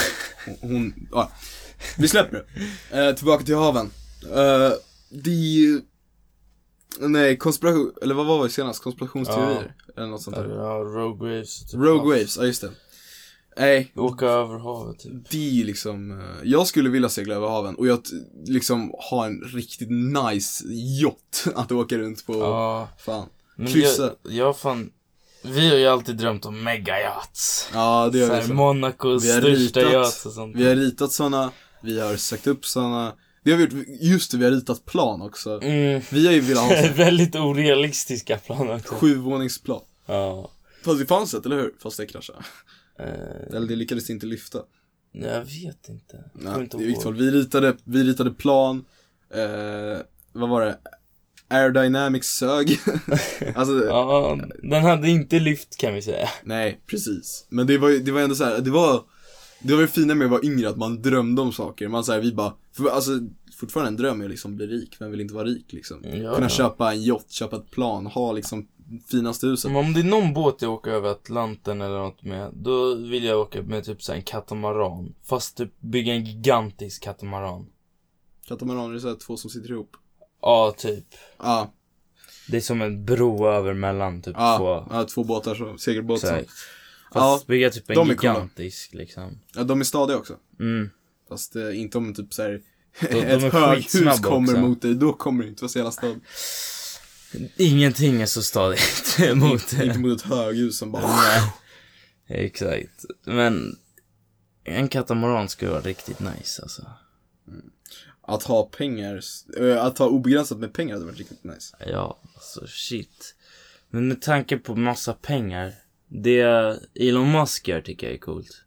hon, ja. Vi släpper det. Eh, tillbaka till haven. Eh, det nej, konspiration, eller vad var det senast? Konspirationsteorier? Eller något sånt där. Ja, Rogue Waves. Typ Rogue Waves, ja just det. Nej, Åka över havet typ. det är liksom, eh, jag skulle vilja segla över haven och jag liksom ha en riktigt nice yacht att åka runt på. Ja, Fan. Kryssa. jag, jag fan, vi har ju alltid drömt om megayachts. Ja, det gör vi. Monacos Vi har största ritat- yachts och sånt. Vi har ritat såna, vi har sökt upp såna. Det har vi gjort, just det, vi har ritat plan också. Mm. Vi har ju velat ha Väldigt orealistiska planer också. sjuvåningsplan. Ja. Fast det fanns ett, eller hur? Fast det kraschade. Eh, Eller det lyckades inte lyfta. jag vet inte. Jag Nej, inte vilket fall, ihåg. vi ritade, vi ritade plan. Eh, vad var det? Aerodynamics sög. alltså, Ja, den hade inte lyft kan vi säga. nej, precis. Men det var ju, det var ändå så här, det var, det var det fina med att vara yngre, att man drömde om saker. Man säger vi bara, för alltså, fortfarande en dröm är att liksom bli rik, vem vill inte vara rik liksom? Ja, Kunna ja. köpa en yacht, köpa ett plan, ha liksom finaste huset. Men om det är någon båt jag åker över Atlanten eller något med, då vill jag åka med typ så en katamaran. Fast typ bygga en gigantisk katamaran. Katamaran är så här två som sitter ihop. Ja, typ. Ja, Det är som en bro över mellan typ ja, två. ja, två båtar, så, segelbåt Exakt. Ja, Fast bygga typ en gigantisk liksom. Ja, de är stadiga också. Mm. Fast eh, inte om typ såhär ett höghus kommer också. mot dig, då kommer det inte vara så jävla stadigt. Ingenting är så stadigt mot Inte mot ett höghus som bara Nej. Exakt. Men en katamaran skulle vara riktigt nice alltså. Att ha pengar, eh, att ha obegränsat med pengar hade varit riktigt nice. Ja, alltså shit. Men med tanke på massa pengar. Det Elon Musk gör tycker jag är coolt.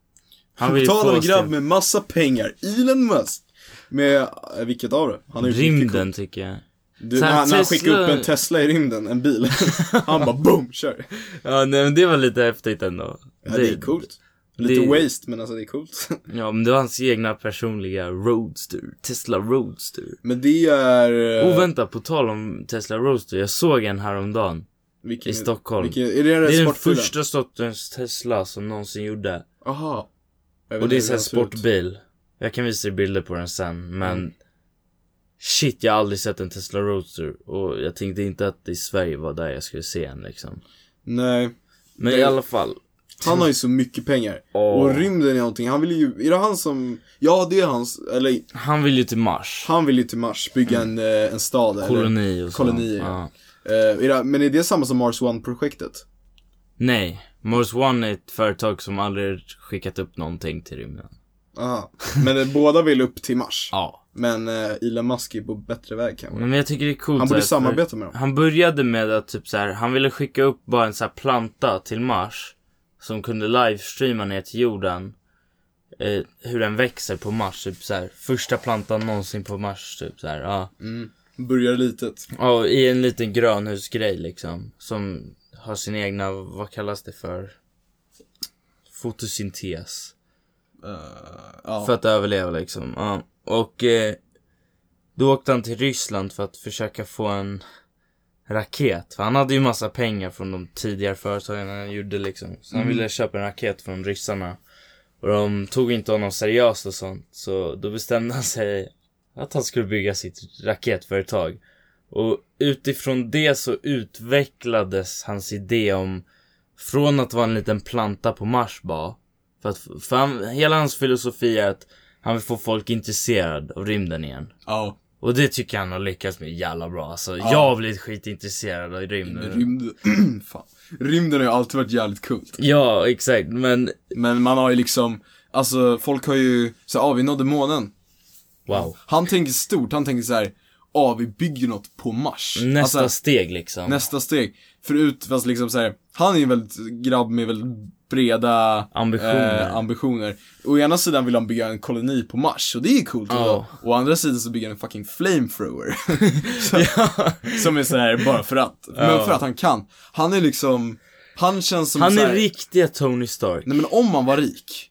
Han vill ju På tal få om en grabb med massa pengar, Elon Musk. Med, eh, vilket av det? Han mycket rymden tycker jag. Du, när, han- när han skickar upp en Tesla i rymden, en bil. han bara boom, kör. Ja, nej men det var lite häftigt ändå. Ja, det, är coolt. Lite det- waste, men alltså det är coolt. Ja, men det var hans egna personliga Roadster. Tesla Roadster. men det är... eh, Oh, vänta, på tal om Tesla Roadster. Jag såg en häromdagen. Vilken, i Stockholm. Vilken, är det Det är den första sortens Tesla som någonsin gjorde. Aha. Och det är ut. sportbil. Jag kan visa dig bilder på den sen, men Mm. Shit, jag har aldrig sett en Tesla Roadster. Och jag tänkte inte att i Sverige var där jag skulle se en liksom. Nej. Men Det- i alla fall. Han har ju så mycket pengar. Åh. Och rymden är någonting, han vill ju, är det han som, ja det är hans, eller Han vill ju till Mars. han vill ju till Mars, bygga en, eh, en stad eller? Koloni och så. koloni, ja. ja. Det, men är det samma som Mars One-projektet? Nej, Mars One är ett företag som aldrig skickat upp någonting till rymden. Aha. Men eh, båda vill upp till Mars. Ja. Men eh, Elon Musk är på bättre väg kanske. Men jag tycker det är coolt Han borde samarbeta med dem. Han började med att typ så här, han ville skicka upp bara en så här planta till Mars. Som kunde livestreama ner till jorden. Eh, hur den växer på Mars, typ så här. Första plantan någonsin på Mars, typ så här. Ja. Mm. Börjar litet. Ja, i en liten grönhusgrej liksom. Som har sin egna, vad kallas det för? Fotosyntes. Eh, ja. För att överleva liksom. Ja. Och eh, då åkte han till Ryssland för att försöka få en, raket. För han hade ju massa pengar från de tidigare företagen han gjorde liksom. Så han Mm. ville köpa en raket från ryssarna. Och de tog inte honom seriöst och sånt. Så då bestämde han sig att han skulle bygga sitt raketföretag. Och utifrån det så utvecklades hans idé om från att vara en liten planta på Mars bara. För att, för han, hela hans filosofi är att han vill få folk intresserade av rymden igen. Ja. Och det tycker jag han har lyckats med jävla bra. Alltså, Ja. jag har blivit skitintresserad av rymden. Rymd... Fan. Rymden har ju alltid varit jävligt coolt. Ja, exakt. Men, Men man har ju liksom, alltså folk har ju, så ja ah, vi nådde månen. Wow. Han tänker stort, han tänker så här, ja ah, vi bygger något på Mars. Nästa Alltså, steg liksom. nästa steg. Förut, fast liksom så här, han är ju en väldigt grabb med väldigt breda Ambitioner. Eh, ambitioner. Å ena sidan vill han bygga en koloni på Mars, och det är coolt. Ja. Och å andra sidan så bygger han en fucking flamethrower. Som är så här bara för att. Men Ja. för att han kan. Han är liksom, han känns som Han är här, riktiga Tony Stark. Nej men om man var rik.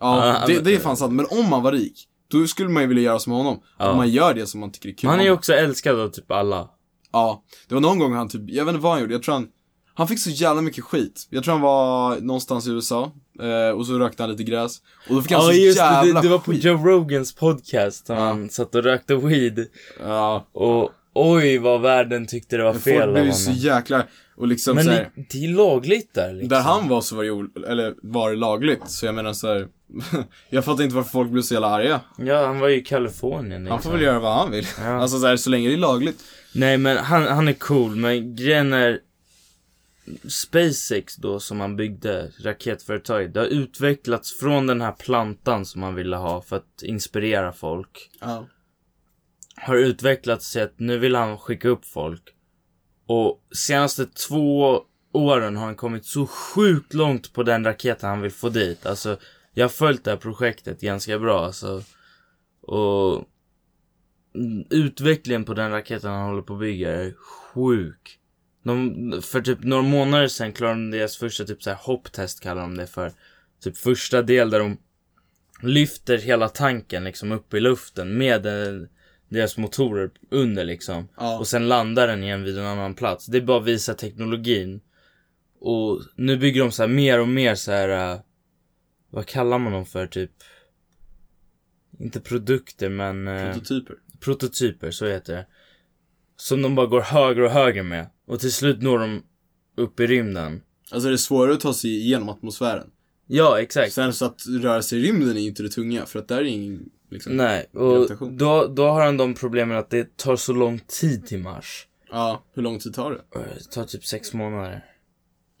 Ja, Ja, det, men- det är fan sant. Men om man var rik, då skulle man ju vilja göra som honom. Ja. Om man gör det som man tycker är kul. Han är ju också älskad av typ alla. Ja, det var någon gång han typ, jag vet inte vad han gjorde, jag tror han, han fick så jävla mycket skit. Jag tror han var någonstans i USA, eh, och så rökte han lite gräs. Och då fick han Ja så just det, jävla det, det var på skit. Joe Rogans podcast. Där Ja. han satt och rökte weed. Ja, Och oj vad världen tyckte det var men fel folk av blev ju så honom. jäkla, och liksom Men så det, här, det är lagligt där liksom. där han var så var det ol- eller var det lagligt. Så jag menar så här, jag fattar inte varför folk blev så jävla arga. Ja, han var ju i Kalifornien liksom. Han får väl göra vad han vill. Ja. Alltså så här, så länge det är lagligt. Nej men han, han är cool, men grejen är SpaceX då som han byggde, raketföretaget, det har utvecklats från den här plantan som han ville ha för att inspirera folk. Ja. Har utvecklats till att nu vill han skicka upp folk. Och senaste två åren har han kommit så sjukt långt på den raketen han vill få dit. Alltså, jag har följt det här projektet ganska bra alltså. Och utvecklingen på den raketen han håller på att bygga är sjuk. De, för typ några månader sedan klarade de deras första typ så här hopptest kallar de det för. Typ första del där de lyfter hela tanken liksom upp i luften med eh, deras motorer under liksom. Ja. Och sen landar den igen vid en annan plats. Det är bara att visa teknologin. Och nu bygger de så här mer och mer så här. eh, vad kallar man dem för typ? Inte produkter men eh, Prototyper. prototyper, så heter det. Som de bara går högre och högre med. Och till slut når de upp i rymden. Alltså det är svårare att ta sig igenom atmosfären. Ja, exakt. Sen så att röra sig i rymden är inte det tunga, för att där är ingen, liksom. Nej, och då, då har han de problemen att det tar så lång tid till Mars. Ja, hur lång tid tar det? Det tar typ sex månader.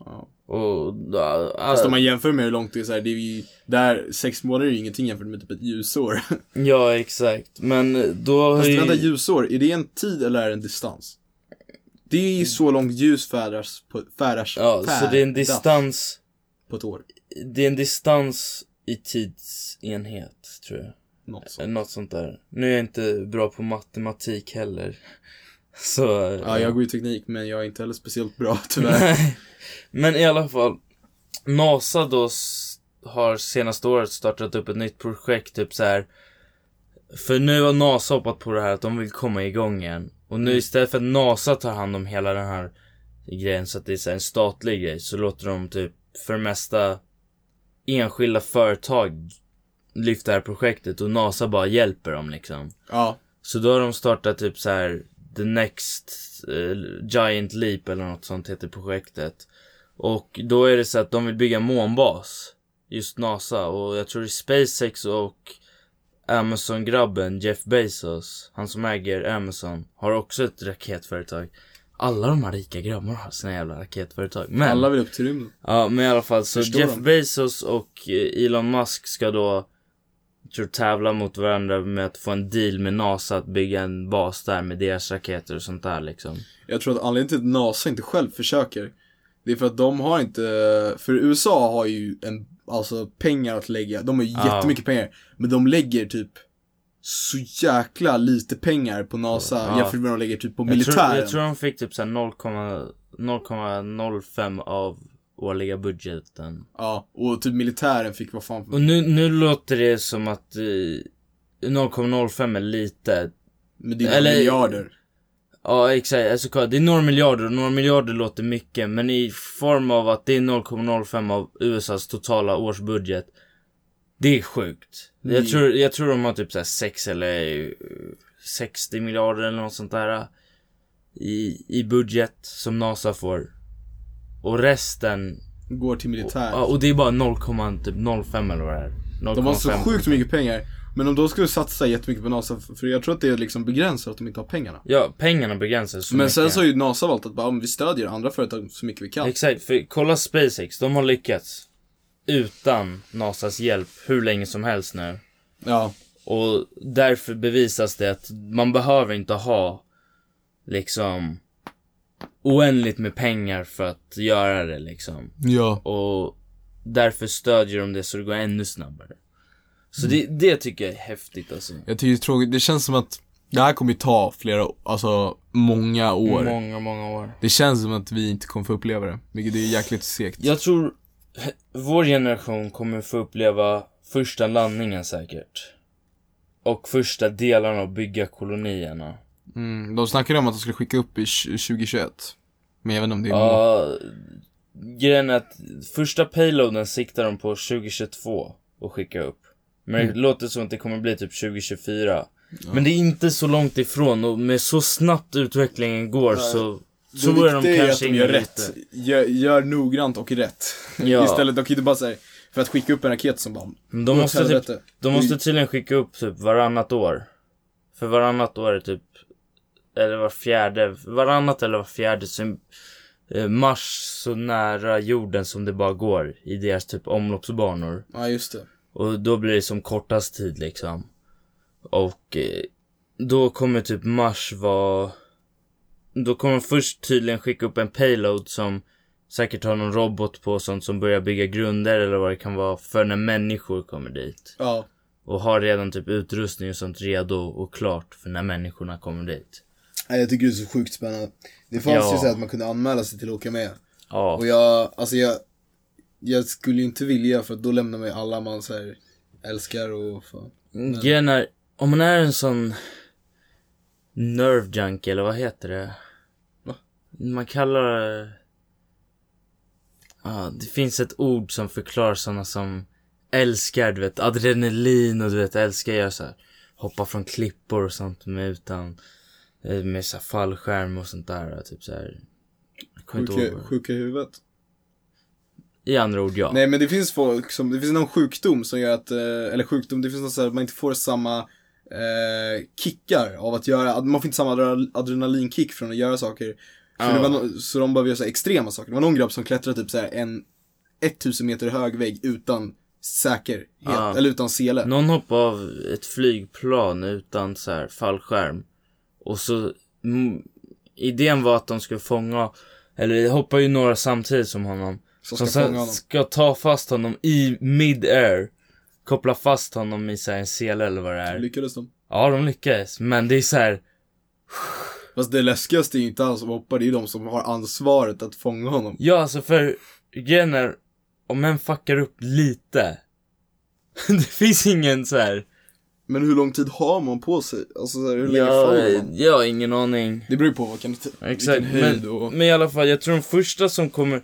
Ja. Och då, Fast om man jämför med hur långt det är så här, det är ju, där, sex månader är ju ingenting jämfört med typ ett ljusår. Ja, exakt. Men då har Fast ju... vänta, ljusår, är det en tid eller är det en distans? Det är ju så långt ljus färdas på, färdas, Ja, så det är en färdas distans. på ett år. Det är en distans i tidsenhet, tror jag. Något sånt. Något sånt där. Nu är jag inte bra på matematik heller. Så... Ja, jag går ju teknik, men jag är inte heller speciellt bra tyvärr. Nej. Men i alla fall. NASA då har senaste året startat upp ett nytt projekt, typ så här. För nu har NASA hoppat på det här att de vill komma igång igen. Och nu Mm. istället för att NASA tar hand om hela den här grejen så att det är så här en statlig grej så låter de typ för det mesta enskilda företag lyfta det här projektet och NASA bara hjälper dem liksom. ja, Så då har de startat typ så här The Next eh, Giant Leap eller något sånt heter projektet. Och då är det så att de vill bygga månbas. Just NASA och jag tror det är SpaceX och Amazon-grabben Jeff Bezos, han som äger Amazon, har också ett raketföretag. Alla de här rika grabbarna har sina jävla raketföretag. Men, alla vill upp till rymden. ja men i alla fall så Förstår Jeff dem. Bezos och eh, Elon Musk ska då tror tävla mot varandra med att få en deal med NASA att bygga en bas där med deras raketer och sånt där liksom. Jag tror att anledningen till att NASA inte själv försöker, det är för att de har inte, för USA har ju en, alltså pengar att lägga, de har Ja. jättemycket pengar, men de lägger typ så jäkla lite pengar på NASA Ja. jämfört med vad de lägger typ på Jag tror, militären. jag tror de fick typ såhär 0,05 av årliga budgeten. Ja, och typ militären fick vad fan, Och nu, nu låter det som att eh, 0,05 är lite. men det är eller- miljarder. Ja exakt, alltså det är några miljarder och några miljarder låter mycket men i form av att det är 0,05 av USAs totala årsbudget. Det är sjukt. Jag Mm. tror, jag tror de har typ såhär 6 eller eh, 60 miljarder eller något sånt där. eh, I, i budget som NASA får. Och resten, Går till militär. ja, och det är bara 0,05 eller vad det är. De har så 0,5. sjukt mycket pengar. Men om de skulle satsa jättemycket på NASA, för jag tror att det är liksom begränsat att de inte har pengarna. Ja, pengarna begränsas så Men mycket. sen så har ju NASA valt att bara, om vi stödjer andra företag så mycket vi kan. Exakt, för kolla SpaceX, de har lyckats. Utan NASAs hjälp hur länge som helst nu. Ja, Och därför bevisas det att man behöver inte ha liksom oändligt med pengar för att göra det liksom. ja. Och därför stödjer de det så det går ännu snabbare. Så Mm. det, det tycker jag är häftigt alltså. Jag tycker det är tråkigt, det känns som att det här kommer ju ta flera, alltså många år. Många, många år. Det känns som att vi inte kommer få uppleva det, vilket är jäkligt segt. Jag tror vår generation kommer få uppleva första landningen säkert. Och första delarna av bygga kolonierna. Mm, de snackade om att de skulle skicka upp i tj- 2021. Men jag vet inte om det är. Ja, grejen är att första payloaden siktar de på 2022 och skicka upp. Men det låter som att det kommer bli typ 2024. Men det är inte så långt ifrån och med så snabbt utvecklingen går så tror jag de kanske de in gör lite. rätt. Gör, gör noggrant och rätt. Ja. Istället, de kan inte bara säga för att skicka upp en raket som bara De måste, typ, de måste tydligen skicka upp typ varannat år. För varannat år är typ, eller var fjärde, varannat eller var fjärde är Mars så nära jorden som det bara går i deras typ omloppsbanor. Ja, just det. Och då blir det som kortast tid liksom. Och eh, då kommer typ Mars vara... Då kommer de först tydligen skicka upp en payload som säkert har någon robot på sånt som börjar bygga grunder eller vad det kan vara för när människor kommer dit. Ja. Och har redan typ utrustning och sånt redo och klart för när människorna kommer dit. Nej, jag tycker det är så sjukt spännande. Det fanns Ja. ju så att man kunde anmäla sig till att åka med. Ja. Och jag, alltså jag, jag skulle ju inte vilja för att då lämnar ju alla man så här älskar och fan. Grejen är, om man är en sån nerve junkie eller vad heter det? Va? Man kallar det... Ja, det finns ett ord som förklarar såna som älskar, du vet, adrenalin och du vet, älskar göra så här, hoppa från klippor och sånt med utan, med så fallskärm och sånt där, typ så här. Sjuka, sjuka i huvudet. I andra ord, ja. Nej men det finns folk som, det finns någon sjukdom som gör att, eh, eller sjukdom, det finns något så här att man inte får samma eh, kickar av att göra, man får inte samma adre- adrenalinkick från att göra saker. Det var no, så de behöver göra så extrema saker. Det var någon grabb som klättrade typ så här en 1000 meter hög vägg utan säkerhet, Ja. eller utan sele. Någon hoppade av ett flygplan utan så här fallskärm. Och så, mm, idén var att de skulle fånga, eller det hoppar ju några samtidigt som honom. Som Som ska sen honom. ska ta fast honom i mid-air. Koppla fast honom i så här en sele eller vad det är. Lyckades de? Ja, de lyckades. Men det är så här, Fast det läskigaste är ju inte han som hoppar, det är ju de som har ansvaret att fånga honom. ja alltså för grejen är, om en fuckar upp lite. det finns ingen så här. Men hur lång tid har man på sig? Alltså så här, hur länge Ja, faller man? jag har ingen aning. Det beror ju på vad kan, Exakt, vilken höjd men, och... men i alla fall, jag tror de första som kommer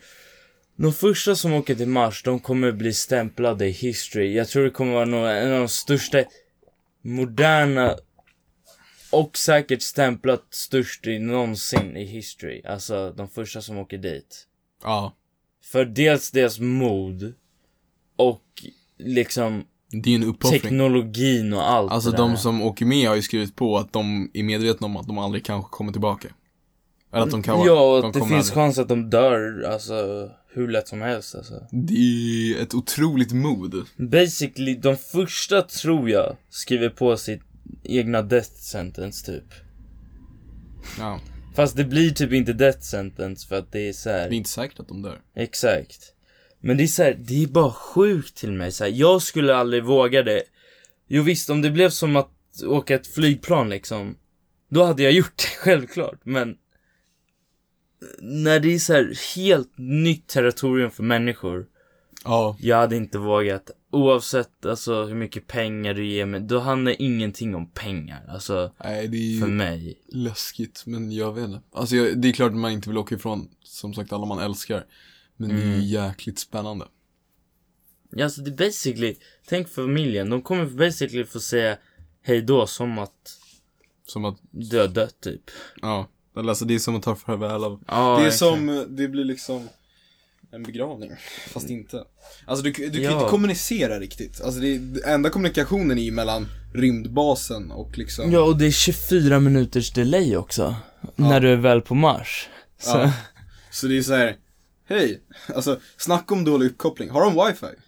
De första som åker till Mars, de kommer bli stämplade i history Jag tror det kommer vara några, en av de största Moderna Och säkert stämplat störst i någonsin i history Alltså de första som åker dit Ja. För dels deras mod Och liksom Det är en uppoffring. teknologin och allt Alltså det de där. som åker med har ju skrivit på att de är medvetna om att de aldrig kanske kommer tillbaka. Eller att de kan Ja, och de att det finns aldrig. chans att de dör, alltså hur lätt som helst alltså Det är ett otroligt mod. Basically, de första tror jag skriver på sitt egna death sentence typ. Ja. Fast det blir typ inte death sentence för att det är så här. Det är inte säkert att de dör. exakt. Men det är så här, det är bara sjukt till mig så här. Jag skulle aldrig våga det. Jo visst, om det blev som att åka ett flygplan liksom. Då hade jag gjort det, självklart. Men när det är så här helt nytt territorium för människor. Ja. Jag hade inte vågat, oavsett alltså hur mycket pengar du ger mig, då handlar ingenting om pengar. Alltså, Nej, det är för mig. läskigt, men jag vet inte. Alltså jag, det är klart att man inte vill åka ifrån, som sagt, alla man älskar. Men det är Mm. ju jäkligt spännande. Ja, alltså det är basically, tänk familjen, de kommer basically få säga hej då som att Som att, du har dött typ. ja. Eller Alltså det är som att ta farväl av Ja, Det är exakt. som, det blir liksom en begravning, fast inte. Alltså du, du kan ju Ja. inte kommunicera riktigt. Alltså det, enda kommunikationen är ju mellan rymdbasen och liksom Ja, och det är 24 minuters delay också. När du är väl på Mars. Så, Ja. Så det är så här. Hej, alltså snacka om dålig uppkoppling. Har de wifi?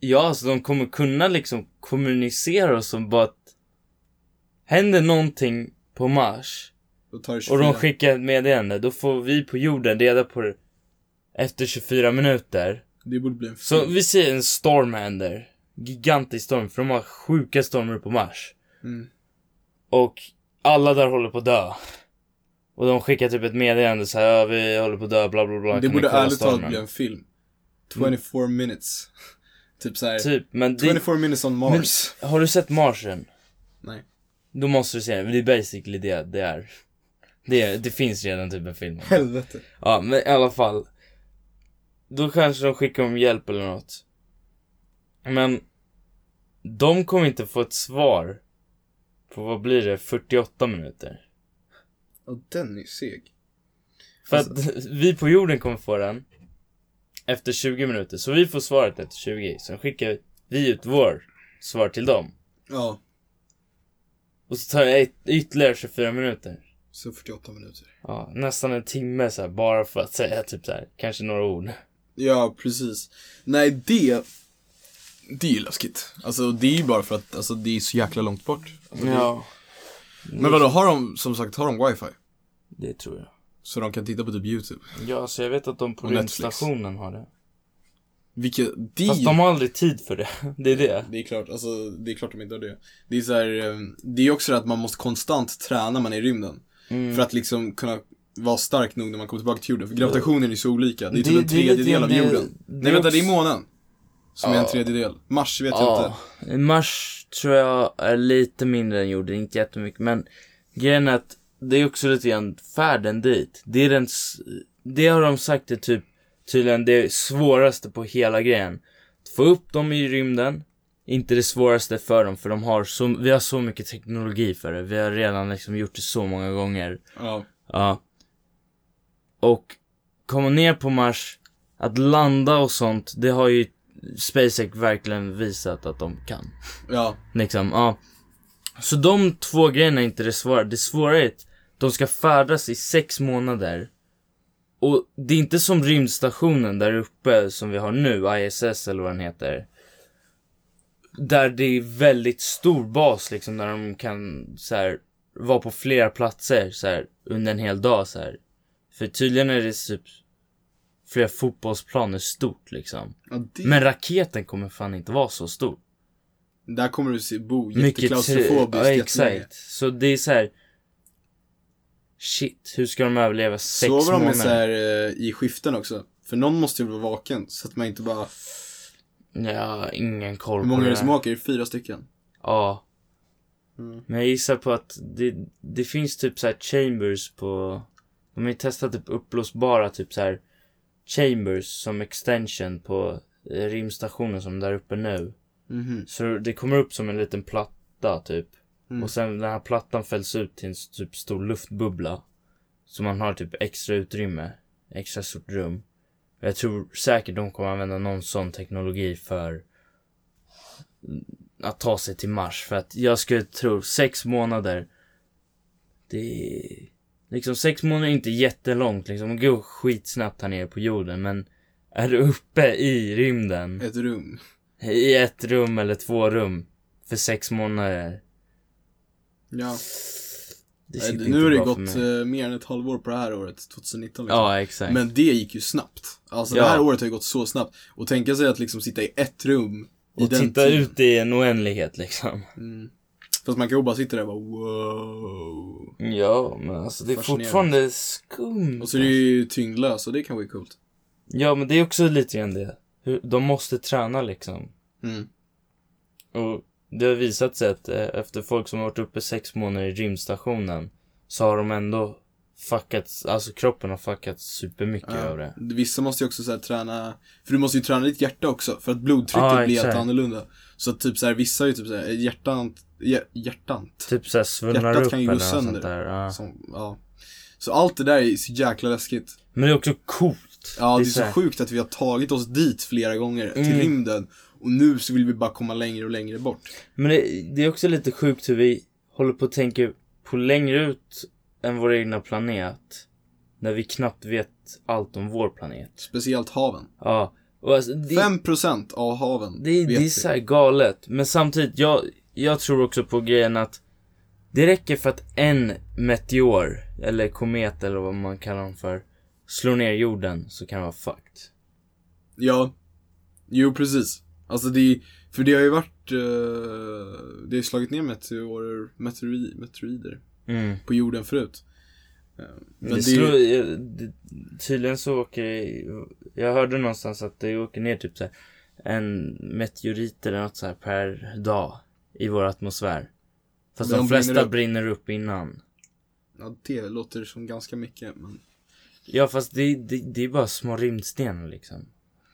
Ja, alltså de kommer kunna liksom kommunicera och så bara att händer någonting på Mars och 24. de skickar ett meddelande, då får vi på jorden reda på det efter 24 minuter. Det borde bli en Så film. vi ser en storm händer. Gigantisk storm, för de har sjuka stormar på Mars. Mm. Och alla där håller på att dö. Och de skickar typ ett meddelande så här, ja, vi håller på att dö, bla bla bla. Det borde ärligt talat stormen?" bli en film. 24 minutes. Typ såhär, Typ, men det, 24 minutes on Mars. har du sett Marsen? Nej. Då måste du se den, det är basically det det är. Det, det finns redan typ en film. Helvete. Ja, men i alla fall. Då kanske de skickar om hjälp eller något. Men de kommer inte få ett svar på vad blir det, 48 minuter. Och den är seg. För Alltså- att vi på jorden kommer få den efter 20 minuter. Så vi får svaret efter 20. Sen skickar vi ut vår svar till dem. Ja, Och så tar det ett- ytterligare 24 minuter. så 48 minuter. Ja, nästan en timme så här, bara för att säga typ så här, kanske några ord. Ja, precis. Nej, det, det är ju läskigt. Alltså det är ju bara för att, alltså det är så jäkla långt bort. Alltså, det- Men vadå, har de, som sagt, har de wifi? Det tror jag. Så de kan titta på typ YouTube? Ja, så jag vet att de på rymdstationen har det. Vilket, är Fast de har aldrig tid för det. Det är det. Det är klart, alltså det är klart de inte har det. Det är så här, eh, det är också det att man måste konstant träna när man är i rymden. Mm. För att liksom kunna vara stark nog när man kommer tillbaka till jorden. För gravitationen är så olika. Det är typ Det- en det tredjedel av jorden. det Nej vänta, det är också- månen. Som är en Ja. tredjedel. Mars vet jag Ja, inte. Mars tror jag är lite mindre än jorden, inte jättemycket. Men grejen är att det är också lite grann färden dit. Det är den, det har de sagt är typ tydligen det svåraste på hela grejen. Att få upp dem i rymden, inte det svåraste för dem, för de har så, vi har så mycket teknologi för det. Vi har redan liksom gjort det så många gånger. Ja. Ja. Och komma ner på Mars, att landa och sånt, det har ju SpaceX verkligen visat att de kan. Ja. Liksom, ja. Så de två grejerna är inte det svåra. Det svåra är att de ska färdas i sex månader. Och det är inte som rymdstationen där uppe som vi har nu, ISS eller vad den heter. Där det är väldigt stor bas liksom, där de kan så här, vara på flera platser så här, under en hel dag så här. För tydligen är det typ flera fotbollsplaner stort liksom. ja det, Men raketen kommer fan inte vara så stor. Där kommer du se bo jätteklaustrofobiskt Ja, exakt. Så det är så här. Shit, hur ska de överleva sex Sover de månader? med så här, eh, i skiften också? För någon måste ju vara vaken, så att man inte bara... Ja, ingen koll Hur många på är det. det som åker? Det Fyra stycken? Ja. Mm. Men jag gissar på att det, det finns typ så här chambers på... De har ju testat typ uppblåsbara typ så här chambers som extension på eh, rymdstationen som är där uppe nu. Mhm. Så det kommer upp som en liten platta typ. Mm. Och sen den här plattan fälls ut till en typ stor luftbubbla. Så man har typ extra utrymme. Extra stort rum. Jag tror säkert de kommer använda någon sån teknologi för att ta sig till Mars. För att jag skulle tro sex månader. Det är... Liksom sex månader är inte jättelångt liksom. Det går skitsnabbt här nere på jorden. Men är du uppe i rymden. Ett rum. I ett rum eller två rum. För sex månader. Ja. Det nu har det gått eh, mer än ett halvår på det här året, 2019 liksom. Ja, exakt. Men det gick ju snabbt. Alltså Ja. det här året har ju gått så snabbt. Och tänka sig att liksom sitta i ett rum och titta tiden. ut i en oändlighet liksom. Mm. Fast man kan ju bara sitta där och bara wow. Ja, men alltså det är fortfarande skumt. Och så är det ju tyngdlös och det kan vara ju coolt. Ja, men det är också lite grann det. de måste träna liksom. Mm. Och det har visat sig att eh, efter folk som har varit uppe sex månader i gymstationen så har de ändå fuckats, alltså kroppen har fuckats supermycket Ja. av det. Vissa måste ju också så träna, för du måste ju träna ditt hjärta också, för att blodtrycket Ja, blir helt annorlunda. Så att typ så här, vissa är ju typ så här, hjärtan, hjär, hjärtant. Typ såhär svullnar Hjärtat upp kan ju eller något sånt sönder. där. Ja. Som, ja. Så allt det där är så jäkla läskigt. Men det är också coolt. Ja, det är så så här- sjukt att vi har tagit oss dit flera gånger, till Mm. rymden. Och nu så vill vi bara komma längre och längre bort. Men det, det är också lite sjukt hur vi håller på att tänka på längre ut än vår egna planet. När vi knappt vet allt om vår planet. Speciellt haven. Ja. Och alltså, det, 5% av haven det, vet det är så här galet. Men samtidigt, jag, jag tror också på grejen att det räcker för att en meteor, eller komet eller vad man kallar dem för, slår ner jorden så kan det vara fucked. Ja. Jo, precis. Alltså det för det har ju varit, eh, det har slagit ner meteorer, meteori, meteorider Mm. på jorden förut. Eh, Men det det, slår, det, tydligen så åker, jag hörde någonstans att det åker ner typ så här en meteorit eller något så här per dag i vår atmosfär. Fast Men de de brinner flesta upp. brinner upp innan. ja, det låter som ganska mycket, men. Ja fast det, det, det är bara små rymdstenar liksom.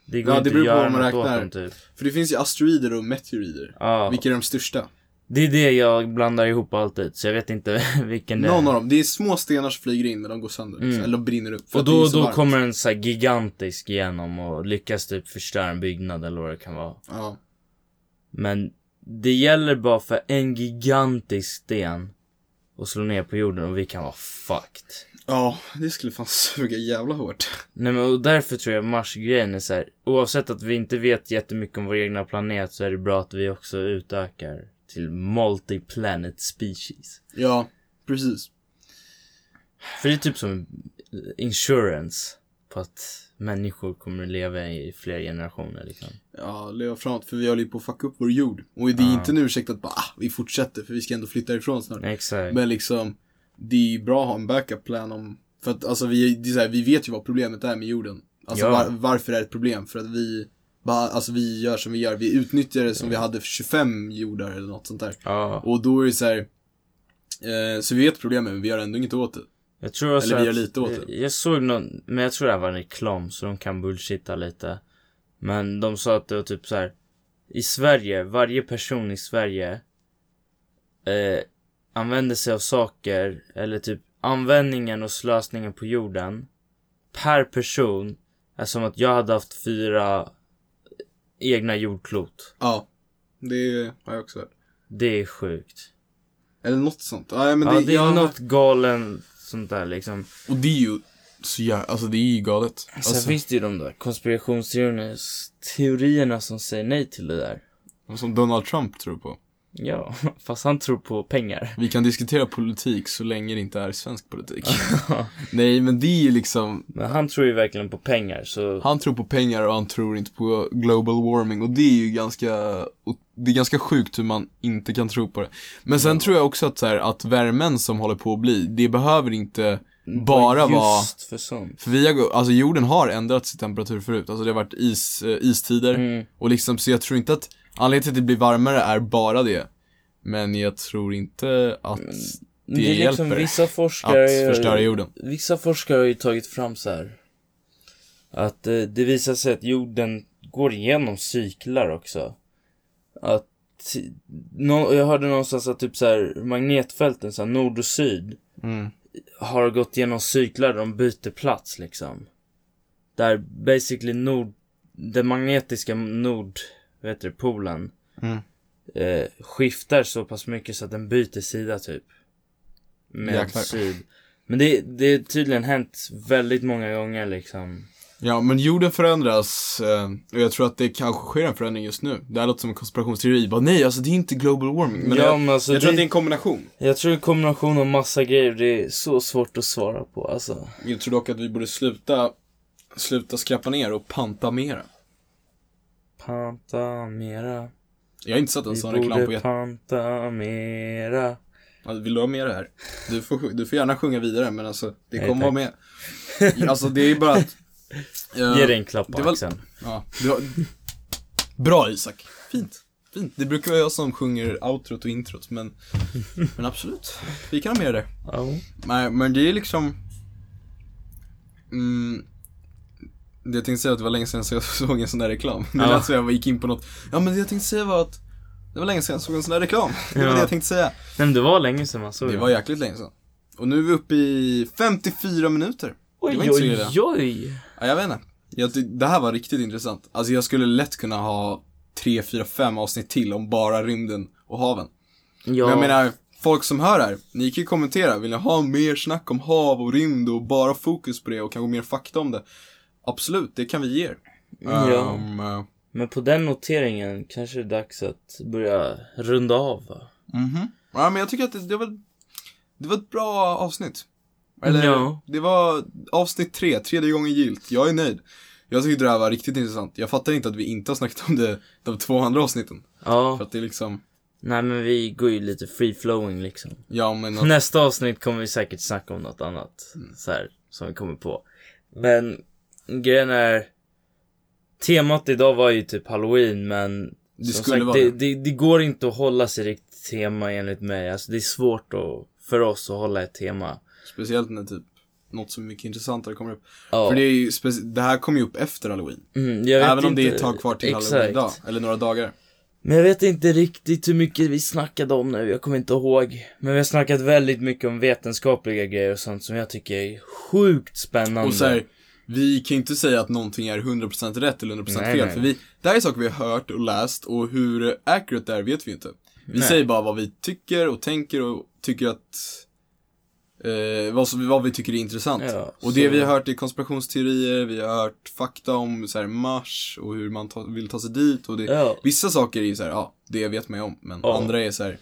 Det går Ja, inte det beror på vad man räknar. dem typ. För det finns ju asteroider och meteorider. Ja, Vilka är de största? det är det jag blandar ihop alltid. Så jag vet inte vilken det Någon är. av dem. Det är små stenar som flyger in men de går sönder. Mm. Eller de brinner upp. Och då, då varmt. kommer en så gigantisk igenom och lyckas typ förstöra en byggnad eller vad det kan vara. Ja. Men det gäller bara för en gigantisk sten att slå ner på jorden och vi kan vara fucked. Ja, det skulle fan suga jävla hårt. Nej men och därför tror jag Mars-grejen är så här, oavsett att vi inte vet jättemycket om vår egna planet så är det bra att vi också utökar till multi-planet species. Ja, precis. För det är typ som insurance på att människor kommer att leva i flera generationer liksom. Ja, leva framåt. För vi håller ju på att fucka upp vår jord. Och det är Ja. inte en ursäkt att bara, ah, vi fortsätter för vi ska ändå flytta ifrån snart. Exakt. Men liksom, det är ju bra att ha en backup plan om, för att alltså vi, det är så här, vi vet ju vad problemet är med jorden. Alltså Ja. var, varför är det ett problem? För att vi, bara, alltså vi gör som vi gör. Vi utnyttjar det som vi hade för 25 jordar eller något sånt där. Ja, Och då är det så här, eh, så vi vet problemet men vi gör ändå inget åt det. Jag tror också Eller vi gör lite åt det. Jag såg någon, men jag tror det här var en reklam så de kan bullshitta lite. Men de sa att det var typ så här. I Sverige, varje person i Sverige eh, använder sig av saker, eller typ användningen och slösningen på jorden per person är som att jag hade haft fyra egna jordklot. Ja. Det har jag också hört. Det är sjukt. Eller något sånt. Ja, men ja, det är jag- något galen sånt där liksom. Och det är ju så jävla, alltså det är ju galet. Sen Alltså, finns det ju de där konspirationsteorierna teorierna som säger nej till det där. som Donald Trump tror på. Ja, fast han tror på pengar. Vi kan diskutera politik så länge det inte är svensk politik. Nej, men det är ju liksom, Men han tror ju verkligen på pengar så... han tror på pengar och han tror inte på global warming och det är ju ganska, det är ganska sjukt hur man inte kan tro på det. Men sen tror jag också att så här, att värmen som håller på att bli, det behöver inte bara vara för sånt. För vi har, alltså jorden har ändrats i temperatur förut, alltså det har varit is, eh, istider Mm. och liksom så jag tror inte att anledningen till att det blir varmare är bara det. Men jag tror inte att det, Det är liksom hjälper vissa forskare... att förstöra jorden. Vissa forskare har ju tagit fram så här. Att eh, det visar sig att jorden går igenom cyklar också. Att... Nå, jag hörde någonstans att typ så här magnetfälten, så här nord och syd. Mm. har gått igenom cyklar där de byter plats liksom. Där basically nord, den magnetiska nord, vad heter det, polen. Mm. Eh, skiftar så pass mycket så att den byter sida typ. Med Jäklar. syd. Men det, det har tydligen hänt väldigt många gånger liksom. Ja, men jorden förändras eh, och jag tror att det kanske sker en förändring just nu. Det här låter som en konspirationsteori. Bara, nej, alltså det är inte global warming. Men ja jag, men alltså jag tror det, att det är en kombination. jag tror en kombination av massa grejer. Det är så svårt att svara på alltså. Jag tror dock att vi borde sluta, sluta skrapa ner och panta mera. Panta mera. Jag har inte sett en Vi sån reklam på borde jätte... panta mera. Ja, Vill du ha det här? Du får, du får gärna sjunga vidare men alltså, det kommer vara med. Alltså det är bara att Eh, Ge dig en klapp på var- axeln. Ja, var... Bra Isak. Fint. Fint. Det brukar vara jag som sjunger outrot och introt, men, men absolut. Vi kan ha med det. Ja. Nej, men det är liksom mm, Det jag tänkte säga att det var länge sedan jag såg en sån där reklam. Det Ja. lät som jag gick in på något. Ja men det jag tänkte säga var att Det var länge sedan jag såg en sån där reklam. Det var Ja. det jag tänkte säga. Nej men det var länge sedan man såg Det var jäkligt länge sedan. Och nu är vi uppe i 54 minuter. det var Oj, inte oj, oj. Ja, jag vet inte. Jag, det här var riktigt intressant. Alltså jag skulle lätt kunna ha 3, 4, 5 avsnitt till om bara rymden och haven. Ja. Men jag menar, folk som hör här, ni kan ju kommentera. Vill ni ha mer snack om hav och rymd och bara fokus på det och kanske mer fakta om det? Absolut, det kan vi ge er. Ja. Um, eh, Men på den noteringen kanske det är dags att börja runda av va? mhm. Ja, men jag tycker att det, det var, det var ett bra avsnitt. Eller, Ja. det var avsnitt tre, tredje gången gilt. Jag är nöjd. Jag tyckte det här var riktigt intressant. Jag fattar inte att vi inte har snackat om det, de två andra avsnitten. För Ja. att det är liksom, Nej men vi går ju lite free flowing liksom. ja men att, Nästa avsnitt kommer vi säkert snacka om något annat. Mm. Så här, som vi kommer på. Men grejen är. Temat idag var ju typ halloween men. Det skulle sagt, vara det. det. Det går inte att hålla sig riktigt tema enligt mig. Alltså det är svårt att, för oss att hålla ett tema. Speciellt när typ något så mycket intressantare kommer upp. Ja. För det är ju, det här kommer ju upp efter halloween. Mm, jag vet Även om det är ett tag kvar till Exakt. halloween idag, eller några dagar. Men jag vet inte riktigt hur mycket vi snackade om nu, jag kommer inte ihåg. Men vi har snackat väldigt mycket om vetenskapliga grejer och sånt som jag tycker är sjukt spännande. Och så här, vi kan ju inte säga att någonting är 100% rätt eller 100% Nej, fel, nej. för vi, det här är saker vi har hört och läst och hur accurate det är vet vi inte. Vi Nej. säger bara vad vi tycker och tänker och tycker att eh, vad, som, vad vi tycker är intressant. Ja, och det så- vi har hört är konspirationsteorier, vi har hört fakta om så här, Mars och hur man ta, vill ta sig dit och det, Ja. Vissa saker är ju så här, ja, det vet man ju om, men Ja. andra är så här.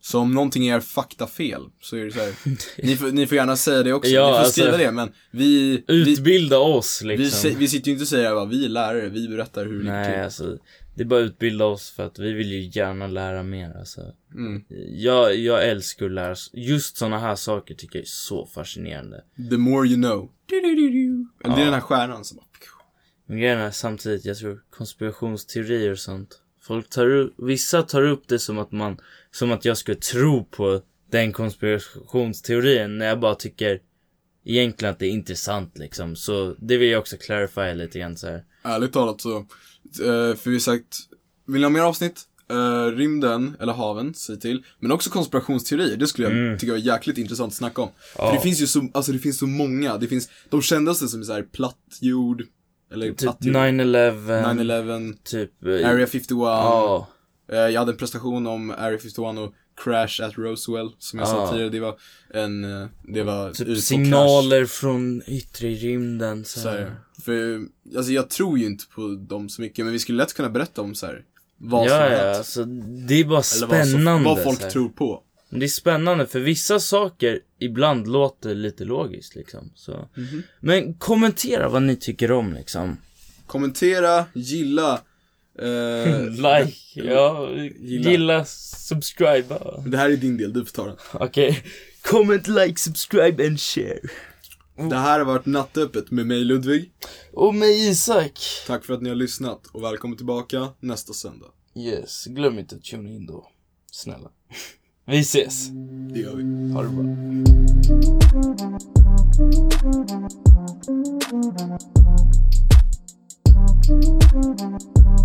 Så om någonting är faktafel, så är det så här. ni, får, ni får gärna säga det också, Ja, ni får alltså- skriva det, men vi, vi, Utbilda oss liksom. vi, vi sitter ju inte och säger att vi är lärare, vi berättar hur det Nej, gick till. alltså. Det är bara att utbilda oss för att vi vill ju gärna lära mer alltså. Mm. Jag, jag älskar att lära, just såna här saker tycker jag är så fascinerande. The more you know. Eller det är den här stjärnan som bara, Men grejen är samtidigt, jag tror konspirationsteorier och sånt. Folk tar upp, vissa tar upp det som att man, som att jag skulle tro på den konspirationsteorin när jag bara tycker egentligen att det är intressant liksom. Så det vill jag också clarify lite grann så här. Ärligt talat så, eh, för vi har sagt, vill ni ha mer avsnitt? Eh, rymden, eller haven, säg till. Men också konspirationsteorier, det skulle jag Mm. tycka var jäkligt intressant att snacka om. Ja. För det finns ju så, alltså det finns så många, det finns, de kändaste som är såhär platt jord, eller Typ platt jord, 9-11, 9-11, typ... eh, Area 51, Ja, Eh, jag hade en prestation om Area 51 och Crash at Roswell, som jag Ja. sa tidigare, det var en, eh, det var typ signaler från yttre rymden så Så här. för, alltså jag tror ju inte på dem så mycket, men vi skulle lätt kunna berätta om så här, vad som Ja, har ja, hänt. alltså det är bara Eller vad, som, spännande. vad folk tror på. Det är spännande för vissa saker ibland låter lite logiskt liksom. Så. Mhm. Men kommentera vad ni tycker om liksom. Kommentera, gilla, eh, like, ja, Gilla. gilla, subscribe. Det här är din del, du får ta den. Okej. Comment, like, subscribe and share. Det här har varit Nattöppet med mig Ludvig. Och med Isak. Tack för att ni har lyssnat och välkommen tillbaka nästa söndag. Yes, glöm inte att tuna in då. Snälla. Vi ses. Det gör vi. Ha det bra.